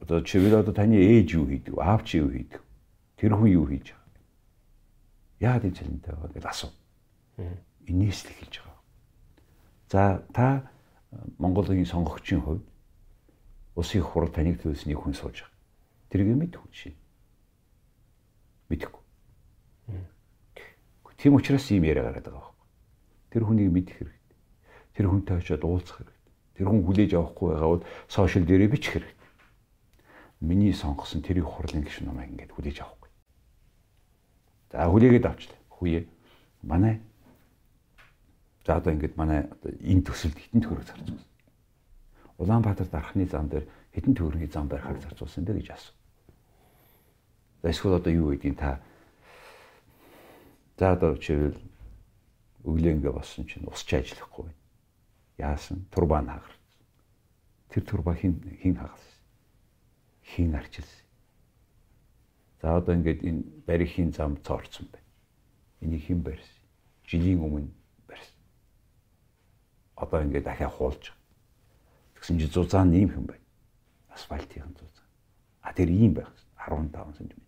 одоо чивэл одоо таны ээж юу хийдэг, аав чи юу хийдэг? Тэр хүн юу хийж байгаа? Яагаад энэ цалинтай байгаа гэж асуу. Инээс л эхэлж байгаа. За та Монголын сонгогчийн хувьд улсын хурал таныг төлсөний хүн сууж байгаа. Тэрийг мэдгүй чи. Мэдхгүй. Тийм учраас ийм яриа гараад байгаа байхгүй. Тэр хүнийг мэдэх хэрэгтэй. Тэр хүнтэй очиод уулзах хэрэгтэй. Тэр хүн хүлээж авахгүй байгаа бол сошиал дээрээ бичих хэрэгтэй. Миний сонгосон тэрийг хурлын гишүүн намайг ингэж хүлээж авах За хүлээгээд авчлаа. Хүүе. Манай За одоо ингээд манай одоо энэ төсөлд хитэн төгрөг зарцуулсан. Улаанбаатар дарахны зам дээр хитэн төгрөгийн зам барихаар зарцуулсан дээ гэж асуу. За эсвэл одоо юу гэдгийг та За одоо чивэл өглөө ингээ болсон чинь усч ажиллахгүй байна. Яасан? Турбан хагарсан. Тэр турба хин хин хагалсан. Хин арчилсан. За одоо ингээд энэ барихын зам цоорцсон байна. Энийг хэн барьсан? Жилийн өмнө барьсан. Одоо ингээд дахиад хуулж байгаа. Тэгсэн чи зузаан ийм хэн байна. Асфальтын зузаан. А тэр ийм байх 15 см.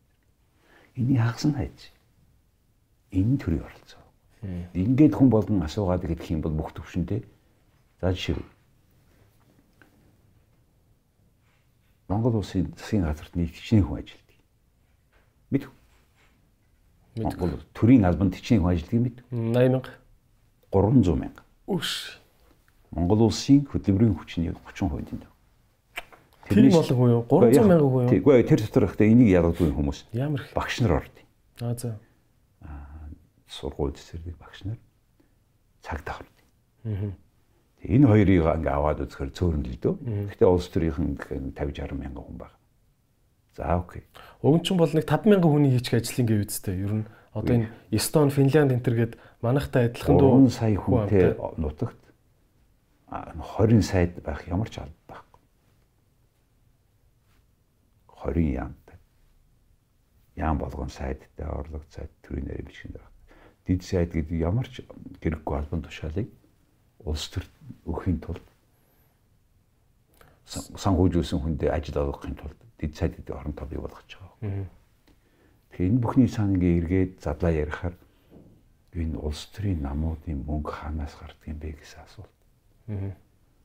Энийг хагас нь хайж. Энэ төрөй оролцоо. Ингээд хүн болгон асуугаад хэлэх юм бол бүх төвшөнтэй. За жишээ Монгол улсын засгийн газарт нийт хичнээн хүн ажилладаг. Мэдв. Монгол төрийн албанд хичнээн хүн ажилладаг мэд. 80 мянга. 300 мянга. Үш. Монгол улсын хөдөлмөрийн хүчний 30% дэнд. Тэр болон хүн юу? 300 мянган хүн юу? Тэггүй тэр дотор ихтэй энийг ялгадгүй хүмүүс. Ямар их. Багш нар орд. Аа за. Сургууль цэцэрлэг багш нар цагтаа орд. Аа Энэ хоёрыг ингээ аваад үзэхээр цөөрөн л дөө. Гэхдээ улс төрийнхэн 50 60 мянган хүн байна. За окей. Өвчин бол нэг 5000 хүний хийчих ажлын гэв үстэй. Ер нь одоо энэ Эстон, Финлянд энэ төр гээд манайхтай адилхан дуу 3 сая хүнтэй нутагт 20 сайд байх ямар ч алба байхгүй. 20 яамтай. Яам болгон сайдтай орлого сайд төрийн нэрийн бичгэнд байна. Дид сайд гэдэг ямар ч хэрэггүй албан тушаалыг улс төр өгөхийн тулд санхүүжүүлсэн хүндээ ажил олгохын тулд дэд сайдд оронтой бий болгож байгаа. Тэгэхээр энэ бүхний ингээ эргээд задлаа ярихаар энэ улс төрийн намуудын мөнгө хаанаас гардаг юм бэ гэсэн асуулт.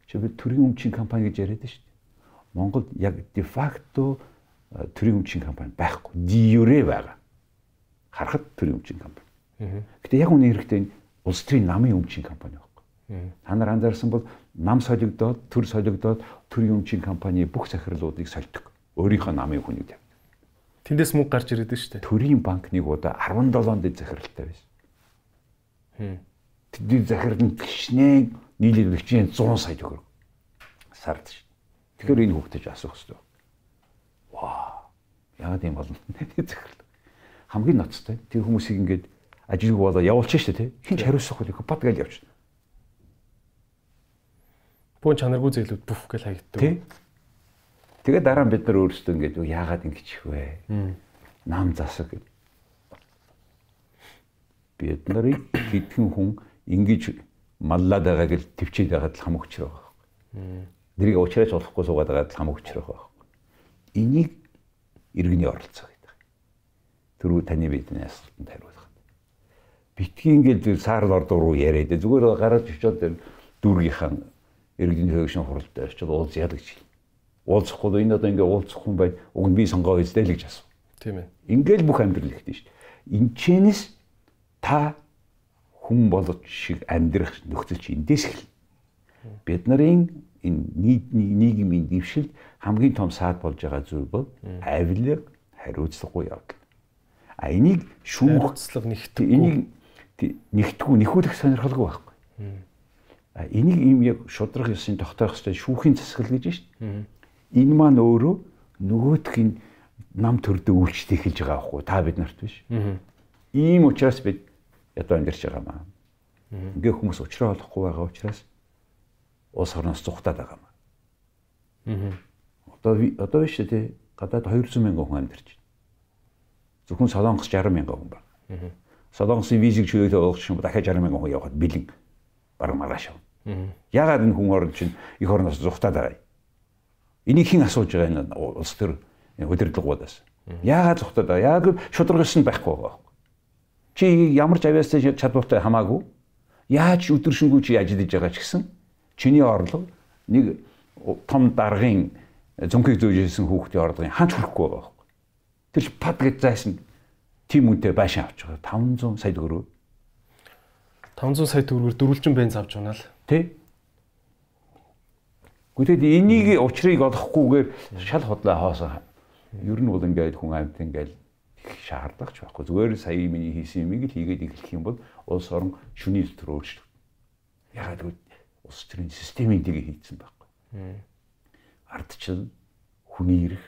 Чи би төрийн өмчийн компани гэж яриад шүү дээ. Монголд яг де факто төрийн өмчийн компани байхгүй. Диюрэ байгаа. Харахад төрийн өмчийн компани. Гэтэ яг үнэ хэрэгтэй улс төрийн намын өмчийн компани байна Та нар анзаарсан бол нам солигдоод, төр солигдоод төрийн өмчийн компани бүх захирлуудыг сольдог. Өөрийнхөө намын хүнийг тавь. Тэндээс мөнгө гарч ирээд шүү дээ. Төрийн банк нэг удаа 17 дэд захиралтай байсан. Тэдний захирал нь гişнээ өгч 100 сая төгрөг. Сард шүү. Тэгэхээр энэ хүүхдэд асуух хэрэгтэй. Ваа. Яагаад юм бол захирал. Хамгийн ноцтой. Тэр хүмүүсийг ингээд ажилгүй болоо явуулчих шүү дээ. Хин ч хариуцах үгүй бат гал явчих. Бүүн чанаргүй зээлүүд бүф гэж хаягддаг. Тий. Тэгээд дараа нь бид нар өөрсдөө ингэж яагаад ингэж их вэ? Нам засаг гэд. Бид нарыг хэдхэн хүн ингэж маллаад байгааг л төвчээд байгаад л хам өчрөө байгаа. Нэрийг уучраач болохгүй суугаад байгаад л хам өчрөө байгаа. Энийг иргэний оролцоо гэдэг. Тэрүү таны бидний асуултанд хариулах. Битгий ингээд саарл ордуу руу яриад зүгээр гараад очиод дүүргийнхаа иргэдийн хөгжин хуралдаа очил уулзъя гэж. Уулзахгүй энэ одоо ингээ уулзах хүн бай. Уг нь би сонгоо үздэй л гэж асуу. Тийм ээ. Ингээл бүх амьдрал ихтэй шүү дээ. Энчэнэс та хүн болож шиг амьдрах нөхцөл чи эндээс эхэл. Бид нарын энэ нийтний нийгмийн дэвшилд хамгийн том саад болж байгаа зүйл бол авилга хариуцлагагүй явдал. А энийг шүүх нэгтгэх энийг нэгтгэхгүй нэхүүлэх сонирхолгүй байхгүй энийг ийм яг шудрах ёсын тогтоох ёстой шүүхийн засаглал гэж байна шүү дээ. Энэ маань өөрөө нөгөөтхийг нам төрдөг үйлчлэл эхэлж байгаа байхгүй та бид нарт биш. Ийм учраас бид ядуу амьдарч байгаа маа. Ингээ хүмүүс уучраа олохгүй байгаа учраас улс орноос зүхтаад байгаа маа. Одоо одоо биш тий гадаад 200 мянган хүн амьдарч байна. Зөвхөн Солонгос 60 мянган хүн байна. Солонгосын визийг чөлөөлөө олгох юм дахиад 60 мянган хүн яваад бэлэн баг маргааш. Ягаад энэ хүн орн чинь их орноос зүхтаад байгаа юм? Энийг хэн асууж байгаа энэ улс төр удирдлагуудаас? Яагаад зүхтаад байгаа? Яг шударгаас нь байхгүй байгаа. Чи ямар ч авиастай чадвартай хамаагүй яаж өдөршингүү чи ажиллаж байгаа ч гэсэн чиний орлого нэг том даргын зөнхийг зөөжсэн хүүхдийн орлогын ханч хүрэхгүй байгаа. Тэр пад гэж зайсан тийм үнэтэй байшин авч байгаа 500 сая төгрөг. 500 сая төгрөгөөр дөрвөлжин бенз авч унаа л. Тэ? Гэхдээ энийг учрыг олохгүйгээр шал худлаа хоосон. Ер нь бол ингээд хүн амьт ингээд шаардлагач байхгүй. Зүгээр сая миний хийсэн юмыг л хийгээд эхлэх юм бол улс орон шүний төр өөрчлөв. Ягаад гэвэл улс төрийн системийн тийг хийцэн байхгүй. Ардчил хүний ирэх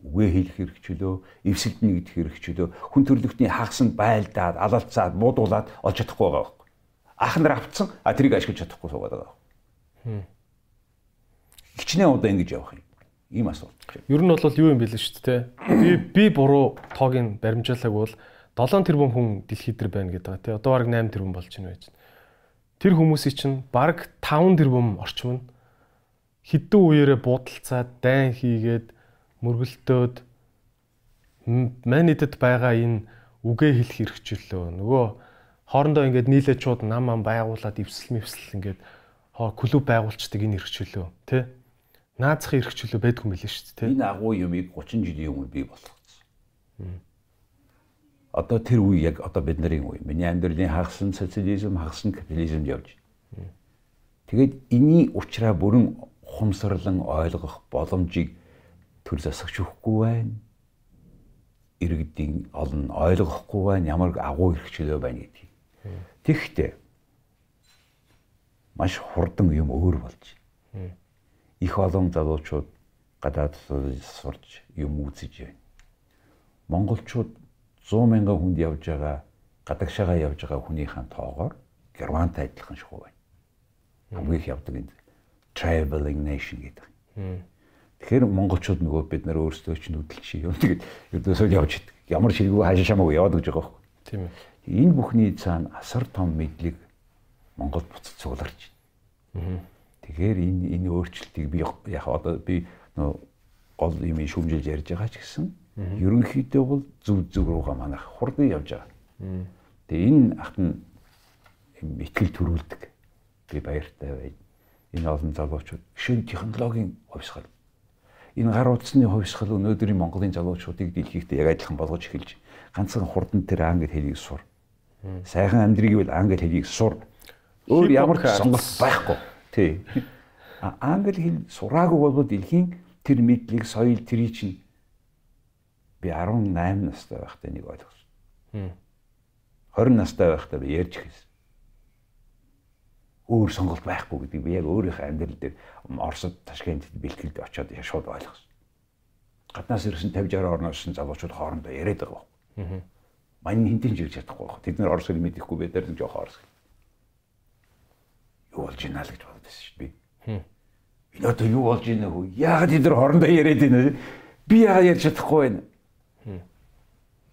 үгээ хэлэх хэрэгчлөө, эвсэгдэнэ гэдэг хэрэгчлөө, хүн төрлөختний хагасанд байлдаад, алалцаад, буудуулаад олж чадахгүй байгаа байхгүй. Ах нар авцсан, а тэрийг ашиглаж чадахгүй суугаад байгаа. хичнээн удаа ингэж явах юм. Ийм асуулт. Ер нь бол юу юм бэ л шүү дээ. Би би буруу тоог нь баримжаалааг бол 7 тэрбум хүн дэлхийд дээр байна гэдэг байгаа тий. Одоо бараг 8 тэрбум болж байна байж. Тэр хүмүүсийн чинь бараг 5 тэрбум орчим нь хідэн үеэрээ буудалцаад дайн хийгээд мөргөлтөөд манайдэд байгаа энэ үгээ хэлэх хэрэгчлөө. Нөгөө хоорондоо ингээд нийлээд шууд нам ам байгуулад ивсэл мивсэл ингээд клуб байгуулцдаг энэ хэрэгчлөө тий наазах хэрэгчлөө байдгүй юм билээ шүү дээ тий энэ агуу юмыг 30 жилийн өмнө бий болгоцсон одоо тэр үе яг одоо бид нарын үе. Миний амьдралын хагасан социализм хагасан капитализм явж. Байна тэгээд эний учраас бүрэн ухамсарлан ойлгох боломжийг төр засагч өгөхгүй байна иргэдийн олон ойлгохгүй байна ямар агуу хэрэгчлөө байна гэдгийг Тэгэхдээ маш хурдан юм өөр болж байна. Их олон залуучууд гадаад сурч юм үзэж байна. Монголчууд 100 мянган хүнд явж байгаа гадагшаага явж байгаа хүнийхэн тоогоор Германтай адилхан шахуу байна. Хамгийн их явдаг энэ traveling nation гэдэг. Тэгэхээр монголчууд нөгөө бид нар өөрсдөө ч нүдэл чи юм тэгээд ердөөсөө явж идэг. Ямар ширгүү хаашаа шамаагүй яваад гэж байгаа байхгүй. Тийм ээ. Энэ бүхний цаана асар том мэдлэг Монголд буцаж цугларч байна. Тэгэхээр энэ энэ өөрчлөлтийг би яг одоо би нөө гол юм шүмжилж ярьж байгаа ч гэсэн ерөнхийдөө бол зүв зүг руугаа манайх хурдан явж байгаа. Тэгээ энэ ахт нь итгэл төрүүлдэг. Би баяртай байна. Энэ олон залуучууд шинэ технологийн хувьсгал энэ гар утасны хувьсгал өнөөдрийн Монголын залуучуудыг дэлхийд яг адилхан болгож эхэлж ганцхан хурдан тэр англи хэлийг сур. Сайхан амьдрыг бол англи хэлийг сур. Өөр ямар ч сонголт байхгүй. Тий. Англи хэл сураагүй бол дэлхийн тэр мэдлэг соёл тэрий чинь би 18 настай байхдаа нэг ойлгосон. 20 настай байхдаа би ярьж хэлсэн. Өөр сонголт байхгүй гэдгийг би яг өөрийнхөө амьдрал дээр Оросд Ташкентд бэлтгэлд очиод шууд ойлгосон. Гаднаас ирсэн 50 60 орноос залуучууд хоорондоо яриад байгаа байхгүй. Мань хинтэн жирж чадахгүй байх. Тэд нэр орос хэл мэдэхгүй байдаар нэг жоох орос хэл. Юу болж ийна л гэж бодож байсан шүү дээ би. Энэ одоо юу болж ийна хөө? Яагаад тэд нар хоорондоо яриад байна? Би яагаад ярьж чадахгүй байна?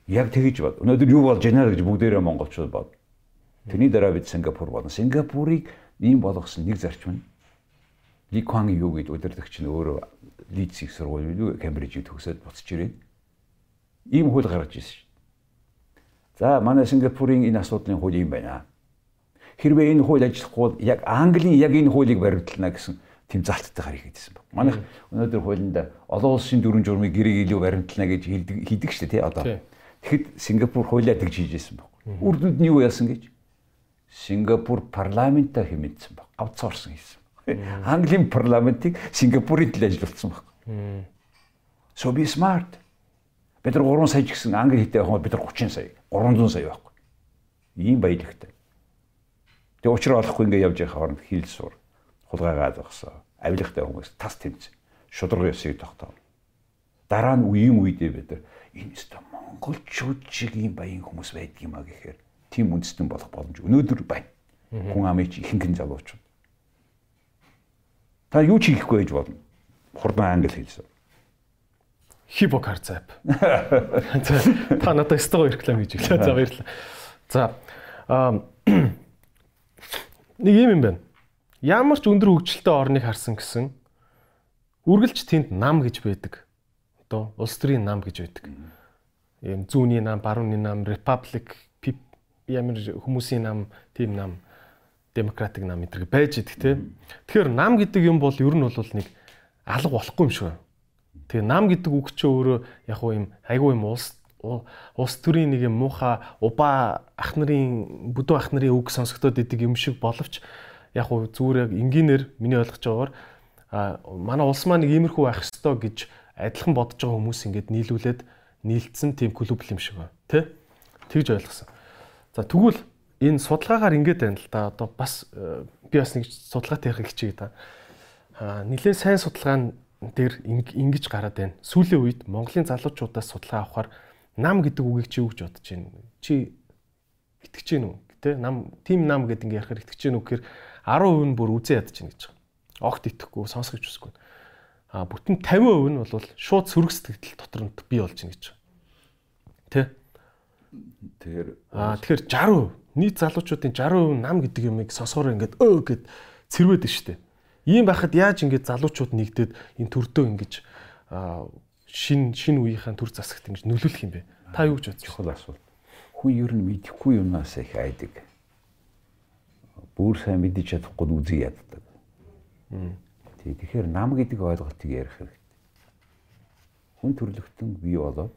Яг тэгэж бод. Өнөөдөр юу болж ийна гэж бүгдээрээ монголчууд бод. Тэрний дараа бид Сингапур болно. Сингапурыг ийм болгосон нэг зарчим нь Ли Кван юу гэдэг удирдагч нь өөрөө Лидсиг сургууль Кембрижийг төгсөөд буцаж ирээд ийм хууль гаргаж ирсэн шүү. За манай Сингапурын энэ асуудлын хууль юм байна. Хэрвээ энэ хууль ажиллахгүй бол яг Английн яг энэ хуулийг баримтлана гэсэн тийм залттай гарыг хийдсэн баг. Манайх өнөөдөр хуулинд олон улсын дөрвөн журмыг гэрээ илүү баримтлана гэж хийдэг шүү дээ тий одоо. Тэгэхэд Сингапур хуулиа тэгж хийжсэн баг. Үр дүнд нь юу яасан гэж? Сингапур парламентаа хэмээнсэн баг. Авцаарсан хийсэн. Английн парламентыг Сингапурын төлөө ажиллуулсан баг. So be smart. Бид нар 3 сая гэсэн англи хэлтэй явах бид нар 30 сая, 300 сая байхгүй. Ийм баялагтай. Тэгээ уучраа олохгүй ингээ явж байгаа хооронд хил сур, хулгайгаа зогсоо, авилгатай хүмүүс тас тэмцэн, шударга ёсыг тогтоо. Дараа нь үеийн үедээ бид нар энэ өстө монголчууд шиг ийм баян хүмүүс байдаг юм а гэхээр тийм үндэстэн болох боломж өнөөдөр байна. Хүн амын ихэнх нь залуучууд. Та юу ч хийхгүй байж болно. Хурдан англи хэлсэн. Хипокарц ап. Та надад стого реклам хийж өглөө. За баярлалаа. За нэг юм юм байна. Ямар ч өндөр хөгжилтэй орныг харсан гэсэн үргэлж тэнд нам гэж байдаг. Одоо улс төрийн нам гэж байдаг. Ийм зүүнний нам, барууны нам, republic, ямар хүмүүсийн нам, тийм нам, демократик нам гэдэг байж идэг тийм. Тэгэхээр нам гэдэг юм бол ер нь бол нэг алга болохгүй юм шиг байна Тэгээ нам гэдэг үг чи өөрөө яг уу юм айгүй юм улс улс төрийн нэг юм муухай уба ах нарын бүдүү ах нарын үг сонсогдоод идэг юм шиг боловч яг уу зүгээр яг энгийнээр миний ойлгож байгаагаар а манай улс маань нэг иймэрхүү байх ёстой гэж адилхан бодож байгаа хүмүүс ингээд нийлүүлээд нийлцсэн тийм клуб юм шиг байна тий Тэгж ойлгосон. За тэгвэл энэ судалгаагаар ингээд байна л да одоо бас э, би бас нэг судалгаатай ярих хичээе да. А нэлээд сайн судалгаа дээр ингэж гараад байна. Сүүлийн үед Монголын залуучуудаас судалгаа авахаар нам гэдэг үгийг чи юу гэж бодож байна? Чи итгэж гэнэ үү? Тэ нам тим нам гэдэг ингээ ярихаар итгэж гэнэ үү гэхээр 10% нь бүр үзээ ядаж байна гэж байгаа. Огт итгэхгүй, сонсгож үсэхгүй. а бүтэн 50% нь бол шууд сөрөг сэтгэл дотор нь бий болж байна гэж. Тэ? Тэгэхээр Аа тэгэхээр 60% нийт залуучуудын 60% нам гэдэг юмыг сонсохоор ингээд өө гэд цэрвэд нь штэ. Ийм байхад яаж ингээд залуучууд нэгдээд энэ төрдөө ингэж шин шин үеийнхэн төр засагт ингэж нөлөөлөх юм бэ? Та юу гэж бодож чухал асуулт. Хүн ер нь мэдэхгүй юмнаас их айдаг. Бүр сайн мэдэж чадахгүй үзий яддаг. Тий, тэгэхээр нам гэдэг ойлголтыг ярих хэрэгтэй. Хүн төрлөختөн бий болоод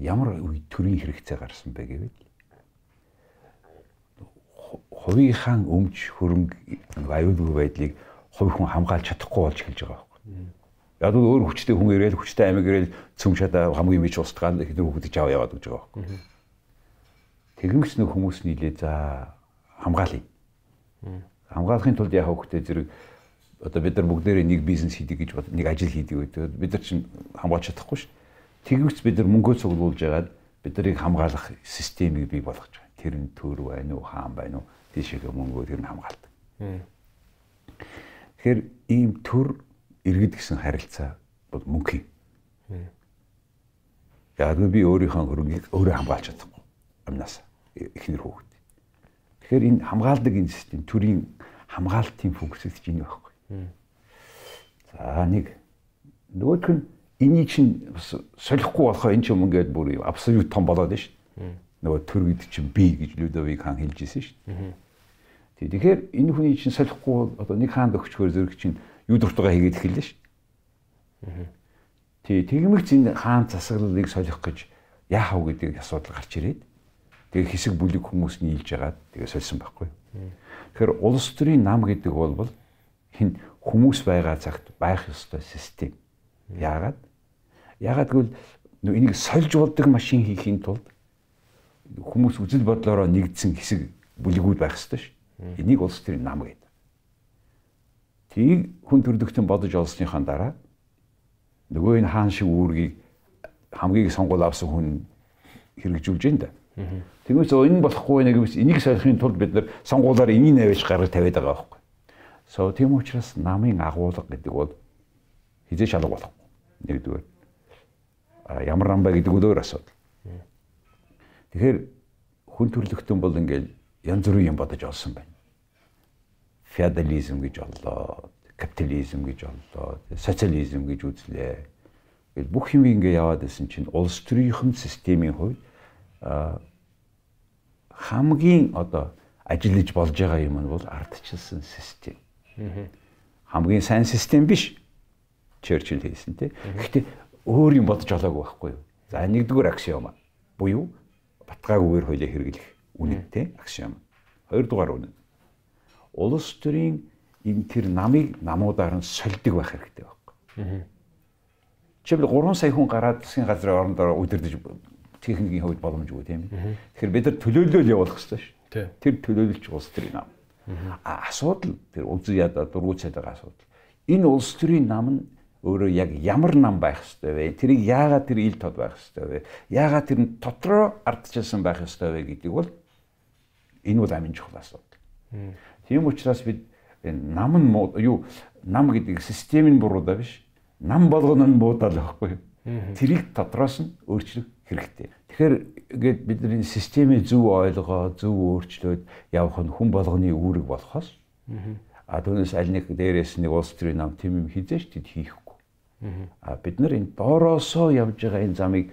ямар төрийн хэрэгцээ гарсан бэ гэвэл хувийнхаа өмч хөрөнгө аюулгүй байдлыг хувь хүн хамгаалж чадахгүй болж эхэлж байгаа байхгүй. Яг л өөр хүчтэй хүн ирээл хүчтэй амиг ирээл цөм шатаа хамгийн мэж устгаал хэдэн хүүхдийг жав яваад гэж байгаа байхгүй. Тэгмэс нэг хүмүүс нийлээ за хамгаалъя. Хамгаалахын тулд яг хүүхдээ зэрэг одоо бид нар бүгдээрээ нэг бизнес хийдэг гэж бод нэг ажил хийдэг үү. Бид нар чинь хамгаалж чадахгүй шүү. Тэгвч бид нар мөнгөө цуглуулж ягаад бид нарыг хамгаалах системийг бий болгож байгаа. Тэр нь төр байна уу, хаан байна уу? тийшээгээ мөнгөө тэр нь хамгаалдаг. Тэгэхээр ийм төр иргэд гэсэн харилцаа бол мөнгө юм. Яг би өөрийнхөө хөрөнгийг өөрөө хамгаалж чадахгүй амнаас эхнэр хүүхэд. Тэгэхээр энэ хамгаалдаг энэ систем төрийн хамгаалтын функцэд чинь байхгүй. За нэг нөгөөх нь энийг чинь солихгүй болохоо эн чинь мөнгөд бүр абсолют том болоод шүү нөгөө төр гэдэг чинь би гэж Людовик хаан хэлж ирсэн шүү. Тэгэхээр энэ хүний чинь солихгүй одоо нэг хаанд өгчгөр зэрэг чинь юу дуртайгаа хийгээд эхэллээ шүү. Тий, тэгмэгц энэ хаан засаглалыг солих гэж яахав гэдэг асуудал гарч ирээд тэгээ хэсэг бүлэг хүмүүс нийлж ягаад тэгээ сольсон байхгүй. Тэгэхээр улс төрийн нам гэдэг бол хин хүмүүс байгаа цагт байх ёстой систем. Яагаад? Яагаад гэвэл энийг сольж болдог машин хийхийн тулд хүмүүс үзэл бодлороо нэгдсэн хэсэг бүлгүүд байх ёстой ш. Энийг улс төрийн нам гэдэг. Тийг хүн төрөлхтөн бодож олсныхаа дараа нөгөө энэ хаан шиг үүргийг хамгийн сонгуул авсан хүн хэрэгжүүлж да. Тэгмээс энэ болохгүй нэ гэвч энийг солихын тулд бид нар сонгуулаар энийг навэж гаргаж тавиад байгаа байхгүй. So тийм учраас намын агуулга гэдэг бол хизээ шалга болохгүй. Нэгдүгээр. Ямар нам бай гэдэг өөр асуудал. Тэгэхээр хүн төрлөختөн бол ингээл янз бүрийн юм бодож олсон байна. Феодализм гэж боллоо, капитализм гэж боллоо, социализм гэж үзлээ. Ингээл бүх юм ингээ яваад исэн чинь улс төрийнхэн системийн хувьд хамгийн одоо ажиллаж болж байгаа юм нь бол ардчилсан систем. Хамгийн сайн систем биш. Черчилл хэлсэн тий. Гэхдээ өөр юм бодож олоогүй байхгүй юу? За нэгдүгээр аксиома буюу батгаагүйгээр хуулийг хэрэглэх үнэтэй аксиом. Хоёрдугаар үнэ. Улс төрийн энэ тэр намыг намуудаар нь сольдог байх хэрэгтэй байхгүй. Жишээл 3 сая хүн гараад засгийн газрын орондоо удирдах техникийн хувьд боломжгүй тийм. Тэгэхээр бид нар төлөөлөл явуулах хэрэгтэй шүү. Тэр төлөөлөлч улс төрийн нам. А асуудал тэр үзүү ядаа дургуй цайдаг асуудал. Энэ улс төрийн нам нь өөрөө яг ямар нам байх ёстой вэ? Тэрийг яагаад тэр ил тод байх ёстой вэ? Яагаад тэр нь дотроо ардчилсан байх ёстой вэ гэдэг бол энэ бол амин чухал асуудал. Тийм учраас бид нам нь юу нам гэдэг систем нь буруудаа биш. Нам болгоно нь буудаа л байхгүй? Тэрийг дотроос нь өөрчлөх хэрэгтэй. Тэгэхээр ингээд бидний системийг зөв ойлгоо, зөв өөрчлөөд явах нь хүн болгоны үүрэг болохоос а түүнээс аль нэг дээрээс нэг улс төрийн нам тийм юм хизээч тэд хийхгүй А бид нар энэ доороосоо явж байгаа энэ замыг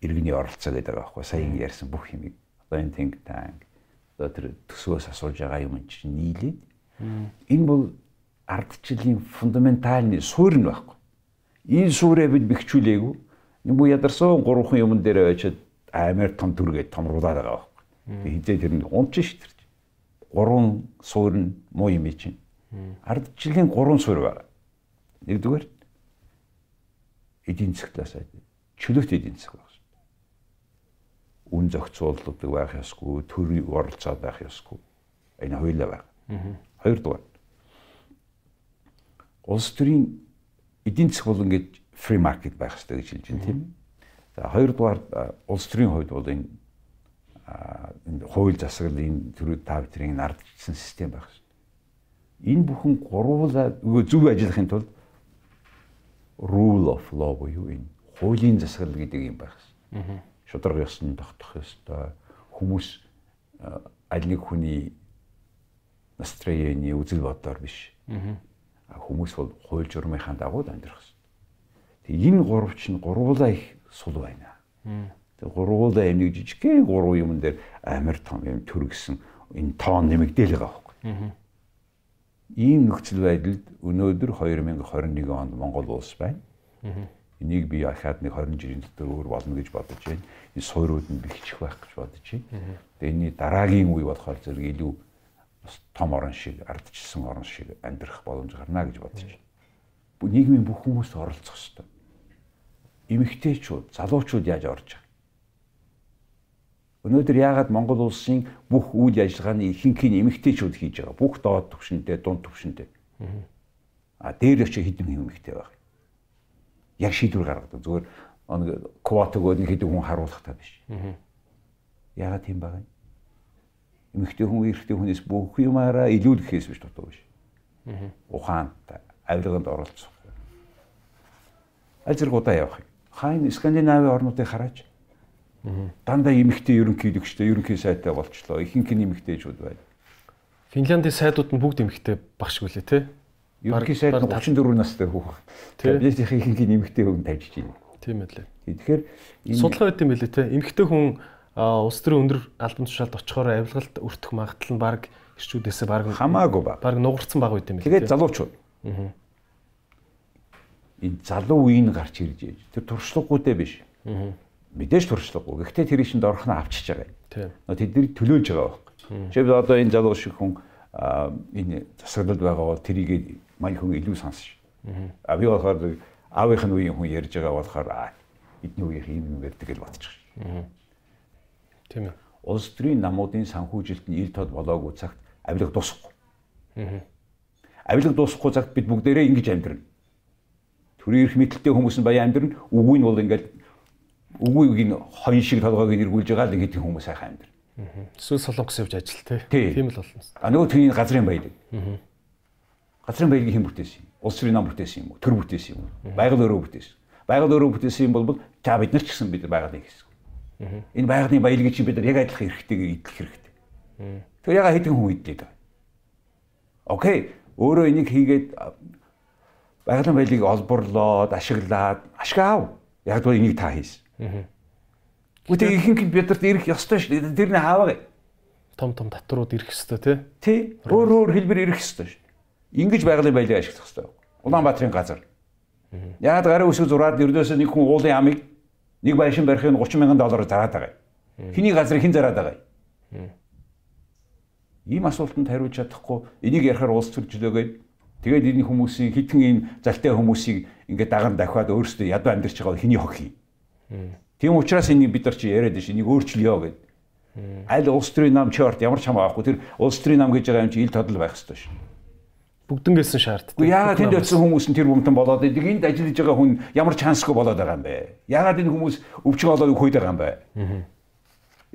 иргэний оролцоо гэдэг байгаа байхгүй саяхан ярьсан бүх юмыг одоо энэ think tank одоо тэр төсвөөс асууж байгаа юм чинь нийлээд энэ бол ардчлалын фундаментальны суурь нь байхгүй. Энэ суурийг бид бэхжүүлээгүй. Буу ядарсан гурван юмн дээр очиод амар том түргээд томруулаад байгаа байхгүй. Хизээ тэр нь унч ш тэр чинь. Гурван суурь нь муу юм чинь. Ардчлалын гурван суурь байна. Нэгдүгээр эдийн засглаас чөлөөт эдийн засаг байх шүү. Үн зохицуулдаг байх ёсгүй, төрийн оролцоод байх ёсгүй. Энэ хоёулаа байна. Хоёрдугаар. Улс төрийн эдийн засаг бол ингээд free market байх хэрэгтэй гэж хэлж байна тийм. За хоёрдугаар улс төрийн хувьд бол энэ энэ хууль засаглал энэ төрүүд та бүхний ардчсан систем байх шүү. Энэ бүхэн гурвуулаа зөв ажиллахын тулд rule of law буюу энэ хуулийн засаглал гэдэг юм байх хэрэгтэй. Шударга ёсон тогтох ёстой. Хүмүүс аль нэг хүний настроены үзэл бодоор биш. Хүмүүс бол хууль журмынхаа дагуу амьдрах хэрэгтэй. Тэг энэ гурвч нь гурвуулаа их сул байна. Тэг гурвуулаа юм нэг жижигхэн гурван юм дээр амар том юм төргсөн энэ тоон нэмэгдээл байгаа байхгүй. Ийм нөхцөл байдалд өнөөдөр 2021 онд Монгол улс байна. Энийг би ахаад нэг 20 жилийн дотор өөр болно гэж бодож байна. Энэ суурууд нь бэлчих байх гэж бодож байна. Тэгээ энэ дараагийн үе болохоор зэрэг илүү том орон шиг, ардчилсан орон шиг амьдрах боломж гарна гэж бодож байна. Нийгмийн бүх хүмүүс оролцох хэрэгтэй. Эмэгтэйчүүд, залуучууд яаж орж? Өнөөдөр яагаад Монгол улсын бүх үйл ажиллагааны ихэнхийн эмэгтэйчүүд хийж байгаа. Бүх доод түвшинтэй, дунд түвшинтэй. А дээр очиж хідэн эмэгтэй байх. Яг шийдвэр гаргадаг. Зүгээр квот өгөөд нэг хэдэн хүн харуулах та биш. Яагаад тийм байгаа юм? Эмэгтэй хүн эрэгтэй хүнээс бүх юмараа илүүлэхээс биш дутуу биш. Ухаантай, авилганд оролцох. Аль зэрэг удаа явах юм. Хайн Скандинавын орнуудыг хараач Дандаа эмэгтэй ерөнхийлөгчтэй ерөнхий сайтай болчлоо. Ихэнх нь эмэгтэйчүүд байна. Финляндийн сайдууд нь бүгд эмэгтэй багшгүй лээ тий. Ерөнхий сайд нь 34 настай хүүхэн. Кабинетийн ихэнх нь эмэгтэй хүн тавьж байна. Тийм ээ. Тэгэхээр судалгаа байт юм билээ тий. Эмэгтэй хүн улс төрийн өндөр албан тушаалд очихоор авилгалт өртөх магадлал нь баг ирчүүдээс баг хамаагүй ба. Баг нугарсан баг байт юм билээ. Тэгээд залуучууд. Аа. Энэ залуу үеийн гарч ирж ээж. Тэр туршлагагүйтэй биш. Аа мэдээж туршлагагүй. Гэхдээ тэр шинд орох нь авчиж байгаа. Тийм. Тэднийг төлөөлж байгаа байхгүй. Жишээ одоо энэ залуу шиг хүн энэ засаглалд байгаа бол тэрийг мань хүн илүү сонсч. Аа би болохоор аавынх нь үеийн хүн ярьж байгаа болохоор эдний үеийнх юм байдаг гэж бодчих. Тийм ээ. Улс төрийн намуудын санхүүжилт нь ил тод болоогүй цагт авилга дуусахгүй. Авилга дуусахгүй цагт бид бүгдээрээ ингэж амьдрна. Төрийн эрх мэдэлтэй хүмүүс нь баян амьдрна. Үгүй нь бол ингээд үгүйг нь хонь шиг толгойг эргүүлж байгаа л ингэдэг хүмүүс сайхан амьдр. Эсвэл солонгос явж ажил тий. Тийм л болно. А нөгөө тийм газрын баялаг. Газрын баялагийг хэн бүтээсэн юм? Улс төрийн нам бүтээсэн юм уу? Төр бүтээсэн юм уу? Байгаль өөрөө бүтээсэн. Байгаль өөрөө бүтээсэн юм бол та бид нар ч гэсэн бид байгалыг хийсэн. Энэ байгалийн баялагийг чи бид нар яг адилхан хэрэгтэйг идэх хэрэгтэй. Тэр яга хэдэн хүн идлээд байгаа. Окей. Өөрөө энийг хийгээд байгалийн баялагийг олборлоод ашиглаад ашиг аав. Яг л энийг та хийсэн. Гэхдээ ихэнх нь бидэрт ирэх ёстой шүү дээ. Тэр нь хааваа. Том том татварууд ирэх ёстой тий. Тий. Өөр өөр хэлбэр ирэх ёстой шүү. Ингиж байгалийн баялаг ашиглах ёстой. Улаанбаатарын газар. Яг гарын үсэг зураад ердөөсөө нэг хүн уулын ямыг нэг байшин барихыг 30 мянган доллараар зараад байгаа. Хиний газрыг хэн зараад байгаа юм? Ийм асуултанд хариулж чадахгүй энийг ярихаар улс төржлөөгээд тэгээд энэ хүмүүсийн хитгэн ийм залтай хүмүүсийг ингээд даган дахиад өөрсдөө ядуу амьдарч байгаа хиний хог хий. Тийм учраас энийг бид нар чи яриад биш энийг өөрчлөё гэд. Аль улс төрийн нам чи орт ямар ч хамаа авахгүй тэр улс төрийн нам гэж байгаа юм чи ил тодол байх хэрэгтэй шүү. Бүгднгээс нь шаарддаг. Яагаад тэнд очисон хүмүүс нь тэр бүмтэн болоод идэг энд ажиллаж байгаа хүн ямар чансгүй болоод байгаа юм бэ? Яагаад энэ хүмүүс өвчин болоод өгөхөд байгаа юм бэ?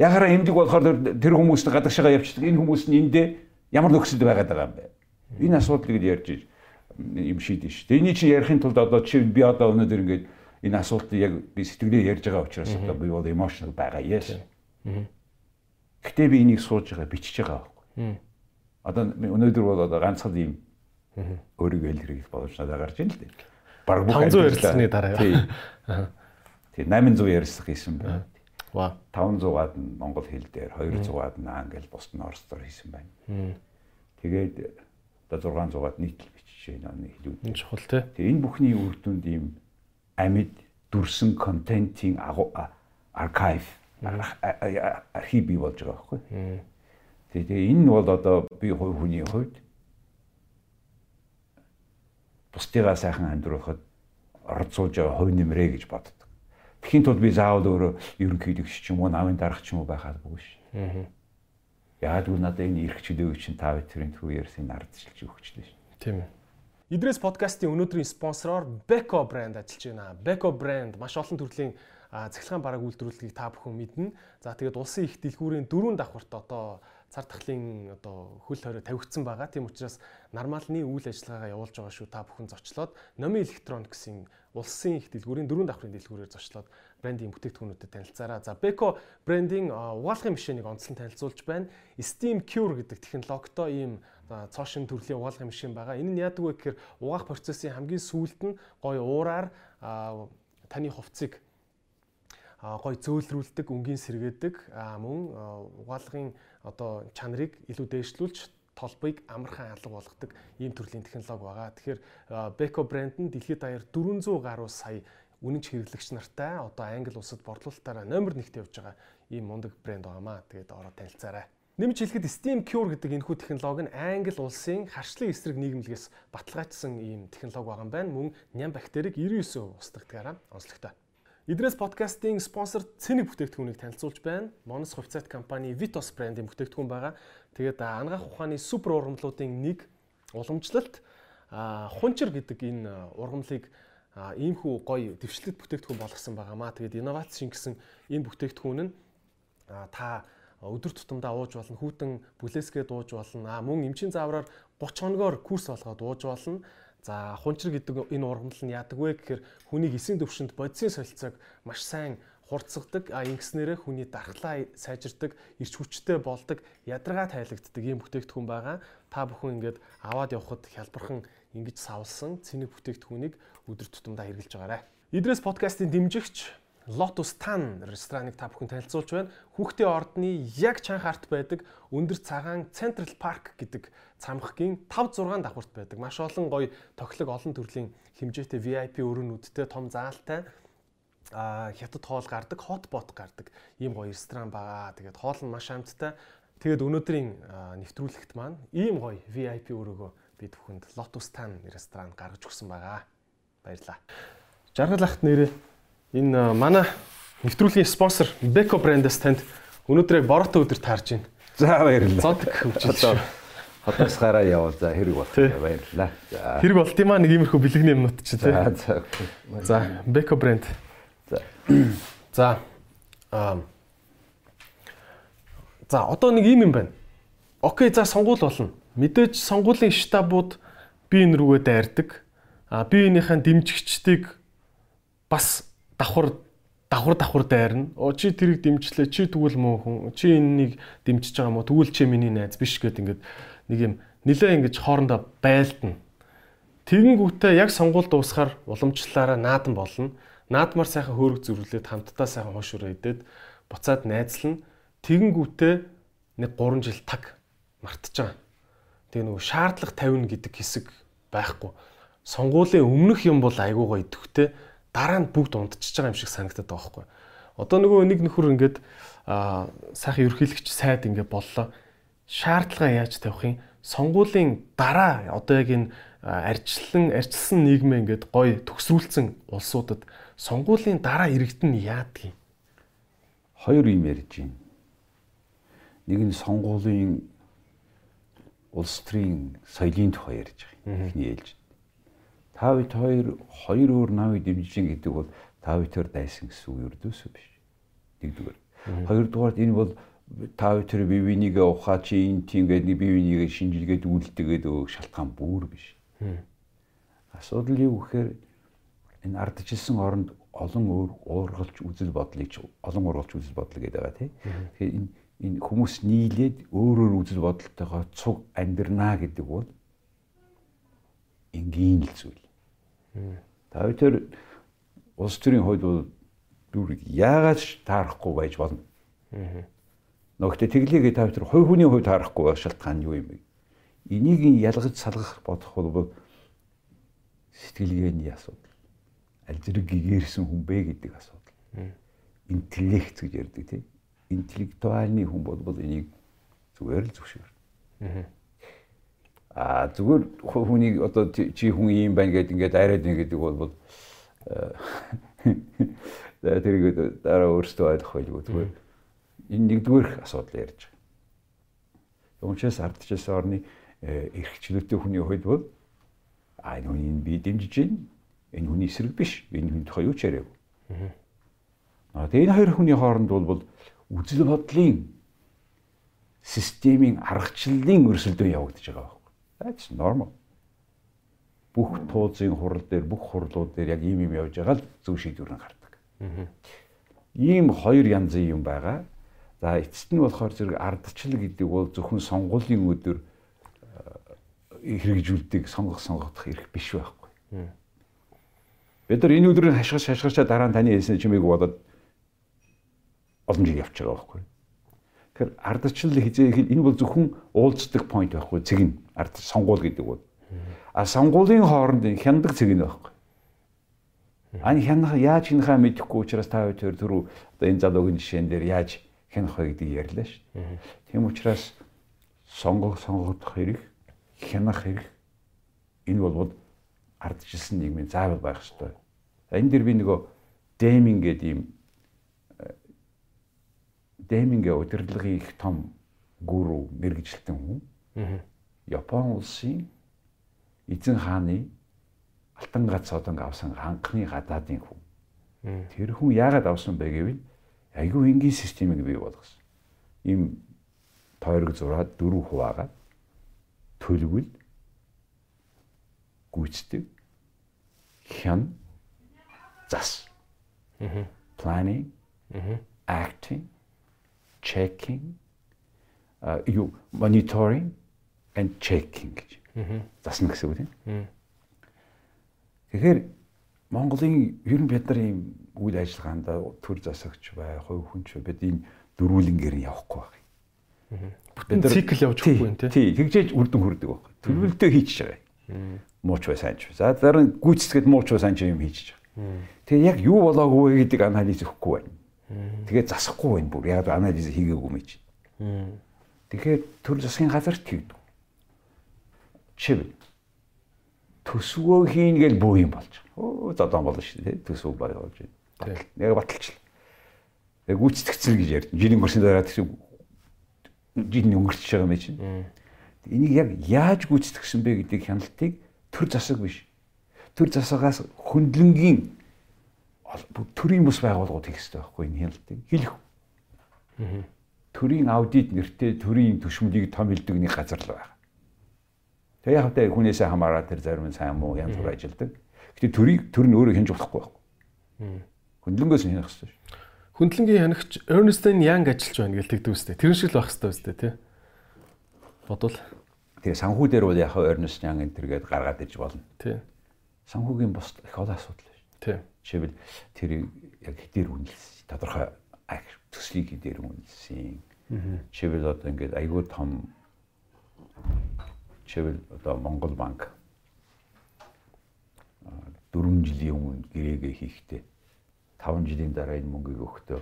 Ягараа эмдэг болохоор тэр хүмүүст гадагшаага явчихдаг. Энэ хүмүүс нь эндээ ямар нөхцөлд байгаад байгаа юм бэ? Энэ асуудлыг ярьж юм шийдэн шүү. Энийг чи ярихын тулд одоо чи би одоо өнөөдөр ингээд энэ асуултыг яг би сэтгэлээ ярьж байгаа учраас одоо би бол emotional байгаа yes. Гэтэ би энийг сууж байгаа бичиж байгаа байхгүй. Одоо өнөөдөр бол одоо ганцхан ийм өөрийгөө илэрхийлэх боломж надад гарч ийн л дээ. Бараг бүх 500 ярилцсны дараа. Тий. Тий 800 ярилцах хийсэн байна. Ва 500-аад нь монгол хэл дээр 200-аад нь англи бусд нь орсдоор хийсэн байна. Тэгээд одоо 600-аад нийтлэл бичиж байна оны хэлүүд. Чухал тий. Тэгээ энэ бүхний үр дүнд ийм амьд дүрсэн контентын архив архив бий болж байгаа байхгүй. Тэгээ энэ бол одоо би хувь хүний хувьд бусдыгаа сайхан амьдруулахад оролцуулж байгаа хувь нэмрээ гэж боддог. Тэхийн тулд би заавал өөрөө ерөнхийлөгч ч юм уу намын дарах ч юм уу байхад бүгш. Яг л надад энэ эрх чөлөөг чинь та бүхэн түрүү ярьсан ардчилж өгчлээ шин. Тийм ээ. Идрээс подкастын өнөөдрийн спонсороор Beko брэнд ажиллаж байна. Beko брэнд маш олон төрлийн цахилгаан бараг үйлдвэрлэлийг та бүхэн мэднэ. За тэгээд улсын их дэлгүүрийн дөрөв давхарт одоо цар тахлын одоо хөл хорой тавигдсан байгаа. Тийм учраас нормалны үйл ажиллагаагаа явуулж байгаа шүү. Та бүхэн зочлоод Nomi Electronics-ийн улсын их дэлгүүрийн дөрөв давхрын дэлгүүрээр зочлоод брендинг бүтээгдэхүүнүүдэд танилцаарай. За Beko брендинг угаалгын машиныг онцлон танилцуулж байна. Steam Cure гэдэг технологитой ийм цоошин төрлийн угаалгын машин байгаа. Энэ нь яадаг вэ гэхээр угаах процессын хамгийн сүүлд нь гоё уураар таны хувцсыг гой зөөлрүүлдэг, өнгийн сэргээдэг мөн угаалгын одоо чанарыг илүү дээшлүүлж толбыг амархан алга болгодог ийм төрлийн технологи байгаа. Тэгэхээр Beko брэнд нь дэлхийд даяар 400 гаруй сая үнэнч хэрэглэгч нартай одоо англи улсад борлуулалтаараа номер 1-т явж байгаа ийм мундаг брэнд байгаамаа. Тэгээд ороод танилцаарай. Нэмж хэлэхэд Steam Cure гэдэг энэхүү технологи нь англи улсын харшлын эсрэг нийгэмлэгээс баталгаажсан ийм технологи байгаа юм байна. Мөн ням бактерийг 99% устгагдгаараа онцлогтой. Идрээс подкастын спонсор Цэник бүтээгдэхүүнийг танилцуулж байна. Monos хувьцаат компани Vitos брендийн бүтээгдэхүүн байгаа. Тэгээд ангаах ухааны супер ургамлуудын нэг уламжлалт хунчир гэдэг энэ ургамлыг иймхүү гоё дэвшлэлт бүтээгдэхүүн болгосон байгаамаа. Тэгээд инновац шингэсэн энэ бүтээгдэхүүн нь та өдөр тутамдаа ууж болно, хүүтэн бүлээсгээд ууж болно. А мөн эмчийн заавраар 30 хоногоор курс болгоод ууж болно. За хунчир гэдэг энэ ургамал нь яадаг вэ гэхээр хүнийг эсийн төвшөнд бодисын солилцоог маш сайн хурцсагдаг а ингэснээрээ хүний дархлаа сайжирдаг, ирч хүчтэй болдог, ядаргаа тайлагддаг ийм бүтээгдэхүүн байгаа. Та бүхэн ингээд аваад явхад хялбархан ингэж савлсан цэник бүтээгдэхүүнийг өдөр тутамдаа хэрэгжилж байгаарай. Идрээс подкастын дэмжигч Lotus Tan рестораныг та бүхэн танилцуулж байна. Хүүхдийн ордны яг чанх арт байдаг өндөр цагаан Central Park гэдэг цамхгийн 5 6 давхурт байдаг. Маш олон гоё тоглог олон төрлийн хэмжээтэй VIP өрөөнүүдтэй том заалтай а хятад хоол гардаг, хотбот гардаг ийм гоё ресторан байгаа. Тэгээд хоол нь маш амттай. Тэгээд өнөөдрийн нэвтрүүлэгт маань ийм гоё VIP өрөөгөө бид бүхэнд Lotus Tan ресторан гаргаж өгсөн байгаа. Баярлалаа. Жаргал ахт нэрээ Энэ манай нэвтрүүлгийн спонсор Beko брэндээс танд өнөөдөр бороотой өдөр таарж байна. За баярлалаа. Зодог хөвжил. Хотоос гараа явал за хэрэг болтоо баярлалаа. За. Хэрэг болт юм аа нэг иймэрхүү бэлгэний юмнууд чи тий. За за. За Beko брэнд. За. За. Аа. За одоо нэг юм юм байна. Окей за сонгуул болно. Мэдээж сонгуулийн штабууд би энэ рүүгээ дайрдаг. А би энийхэн дэмжигчдийг бас давхар давхар давхар дайрна. Оо чи тэрийг дэмжлээ. Чи тэгвэл муу хүн. Чи энэнийг дэмжиж байгаа мó. Тэгвэл чи миний найз биш гэд ингээд нэг юм нилээ ингэж хоорондоо байлдана. Тэгэнгүүтээ яг сонгуул дуусахаар уламжлалаараа наадан болно. Наадмаар сайхан хөөрөг зөрүүлээд хамтдаа сайхан хошуур идээд буцаад найзлна. Тэгэнгүүтээ нэг 3 жил таг мартаж байгаа. Тэгээ нөгөө шаардлага тавина гэдэг хэсэг байхгүй. Сонгуулийн өмнөх юм бол айгуугаа идэвхтэй дараа нь бүгд унтчихж байгаа юм шиг санагдаад байгаа байхгүй. Одоо нөгөө нэг нөхөр ингээд сайхан ерхийлэгч сайд ингээд боллоо. Шаардлага яаж тавих юм? Сонгуулийн дараа одоо яг энэ арчлан арчилсан нийгмээ ингээд гой төгсрүүлсэн улсуудад сонгуулийн дараа иргэдэн яадаг юм? Хоёр юм ярьж байна. Нэг нь сонгуулийн улс төрийн соёлын тухай ярьж байгаа. Эхний ээлж та бид хоёр хоёр өөр намыг дэмжиж гэдэг бол та бид хоёр дайсан гэсэн үг ердөөсөө биш. Нэгдүгээр. Хоёрдугаар энэ бол та бид хоёр бие бинийгээ ухаа чи энэ тийм гэдэг нэг бие бинийгээ шинжилгээд үлдээгээд өг шалтгаан бүр биш. Асуудал юу гэхээр энэ ардчилсан оронд олон өөр уургалж үзэл бодлыг олон уургалж үзэл бодлоо гэдэг байгаа тийм. Тэгэхээр энэ энэ хүмүүс нийлээд өөрөөр үзэл бодолтойгоо цуг амьдрнаа гэдэг бол энгийн л зүйл. Та тэр улс төрийн хувьд бол дүр яагаад таарахгүй байж болно. Нөгөөдөө тэглээгээ та тэр хувь хүний хувьд таарахгүй байх шалтгаан юу юм бэ? Энийг ялгаж салгах бодох бол сэтгэлгээний асуудал. Аль зэрэг гэгэрсэн хүн бэ гэдэг асуудал. Интеллект гэж ярьдаг тийм. Интеллектуальны хүн бол энийг зүгээр л зөвшөөр. А зүгээр хүнийг одоо чи хүн юм байна гэдэг ингээд айраад ин гэдэг бол тэрийг дараа өөртөө ойлгох байлгүй зүгээр энэ нэгдүгээр асуудал ярьж байгаа. Үүнээс ардчилсан орны эрхчлөлтөй хүний хувьд бол а энэ хүний би дэмжиж байна. Энэ хүний эсрэг биш. Энэ хүний тухай юу ч яриагүй. Аа тэгээ энэ хоёр хүний хооронд бол үзэл бодлын системийн аргачлалын өрсөлдөөн явагдаж байгаа. That's normal. Бүх туузын хурал дээр бүх хурлууд дээр яг ийм юм явж байгаа л зөв шийдвэр нь гардаг. Ийм хоёр янзын юм байгаа. За эцэст нь болохоор зэрэг ардчлал гэдэг бол зөвхөн сонгуулийн өдөр э, хэрэгжүүлдэг сонгох сонгогдох эрх биш байхгүй. Бид нар энэ өдрийг хашгирч хашгирчаа дараа нь таны хэлсэн чимээг бодоод олон жил явж байгаа байхгүй. Тэгэхээр ардчлал хизээ энэ бол зөвхөн уулздаг point байхгүй цэг нь ард сонгуул гэдэг бол. А сонгуулийн хооронд хяндаг цэг нь байхгүй. Ани хянах яаж хянахаа мэдэхгүй учраас та хоёр түрүү одоо энэ залуугийн жишээн дээр яаж хянах вэ гэдгийг ярьлаа шүү. Тийм учраас сонгох сонгогдох хэрэг хянах хэрэг энэ бол ардчилсан нийгмийн заавал байх ёстой. Энэ дэр би нөгөө Дэмин гэдэг ийм Дэмингээ удирдлагын их том гүрүү мэрэгжилтэн хүн. Япон улсын эзэн хааны алтан гац одонг авсан анхны гадаадын хүн. Тэр хүн яагаад авсан бэ гэвэл айгүй энгийн системийг бий болгосон. Им тойрог зураад дөрөв хуваагаад төлөвл гүйцэтгэв хян зас. Planning, acting, checking, uh, юу monitoring and checking гэж. Засна гэсэн үг тийм. Тэгэхээр Монголын ер нь бид нар ийм үйл ажиллагаанд төр засагч бай, хувь хүнч бид энэ дөрвөлнгээр нь явахгүй байх. Бид цикл явж байхгүй юм. Тий, тэгжээж үрдэн хүрдэг байхгүй. Төлөвлөлтөө хийчихэж байгаа. Мууч бай сайн ч. За нь гүйцэтгэд мууч бай сайн ч юм хийчихэж байгаа. Тэгээ яг юу болоогүй гэдэг анализ өгөхгүй байна. Тэгээд засахгүй байна бүр. Яг анализ хийгээгүй мэж. Тэгэхээр төр засгийн газарт хийгдэг. Чив. Төсвөө хийн гэж бөө юм болж байгаа. Оо зодон болно шүү дээ. Төсөв байгуулж байна. Яг баталчлаа. Яг гүйцэтгэцэн гэж ярьд. Жилийн курсын дараа тэгсэн жилийн өнгөрч байгаа юм чинь. Энийг яг яаж гүйцэтгсэн бэ гэдэг хяналтыг төр засаг биш. Төр засагаас хөндлөнгийн төрийн бус байгууллагууд хийх хэрэгтэй байхгүй энэ хяналтыг хэлэх. Төрийн аудит нэртэй төрийн төшмөлийг том хилдэг нэг газар л байна. Тэгээ яг тэ хүнээсээ хамаараа тэр зарим нь сайн муу янз бүр ажилдаг. Гэтэ төрийг төр нь өөрөө хянж болохгүй байхгүй. Хөндлөнгөөс хянах хэрэгтэй шүү. Хөндлөнгийн хянагч Ernest Young ажиллаж байна гэж тэгдэг үстэй. Тэр шиг л байх хэрэгтэй үстэй тий. Бодвол Тэгээ санхүү дээр бол яг Ernest Young энэ төргээд гаргаад иж болно. Тий. Санхүүгийн бос их олон асуудал байна. Тий. Жишээлбэл тэр яг хитэр үнэлсэн. Тодорхой төслийг хитэр үнэлсэн. Жишээлбэл одоо ингээд айгүй том жишээлбэл одоо Монгол банк 4 жилийн өмнө гэрээгээ хийхдээ 5 жилийн дараа энэ мөнгийг өгөхдөө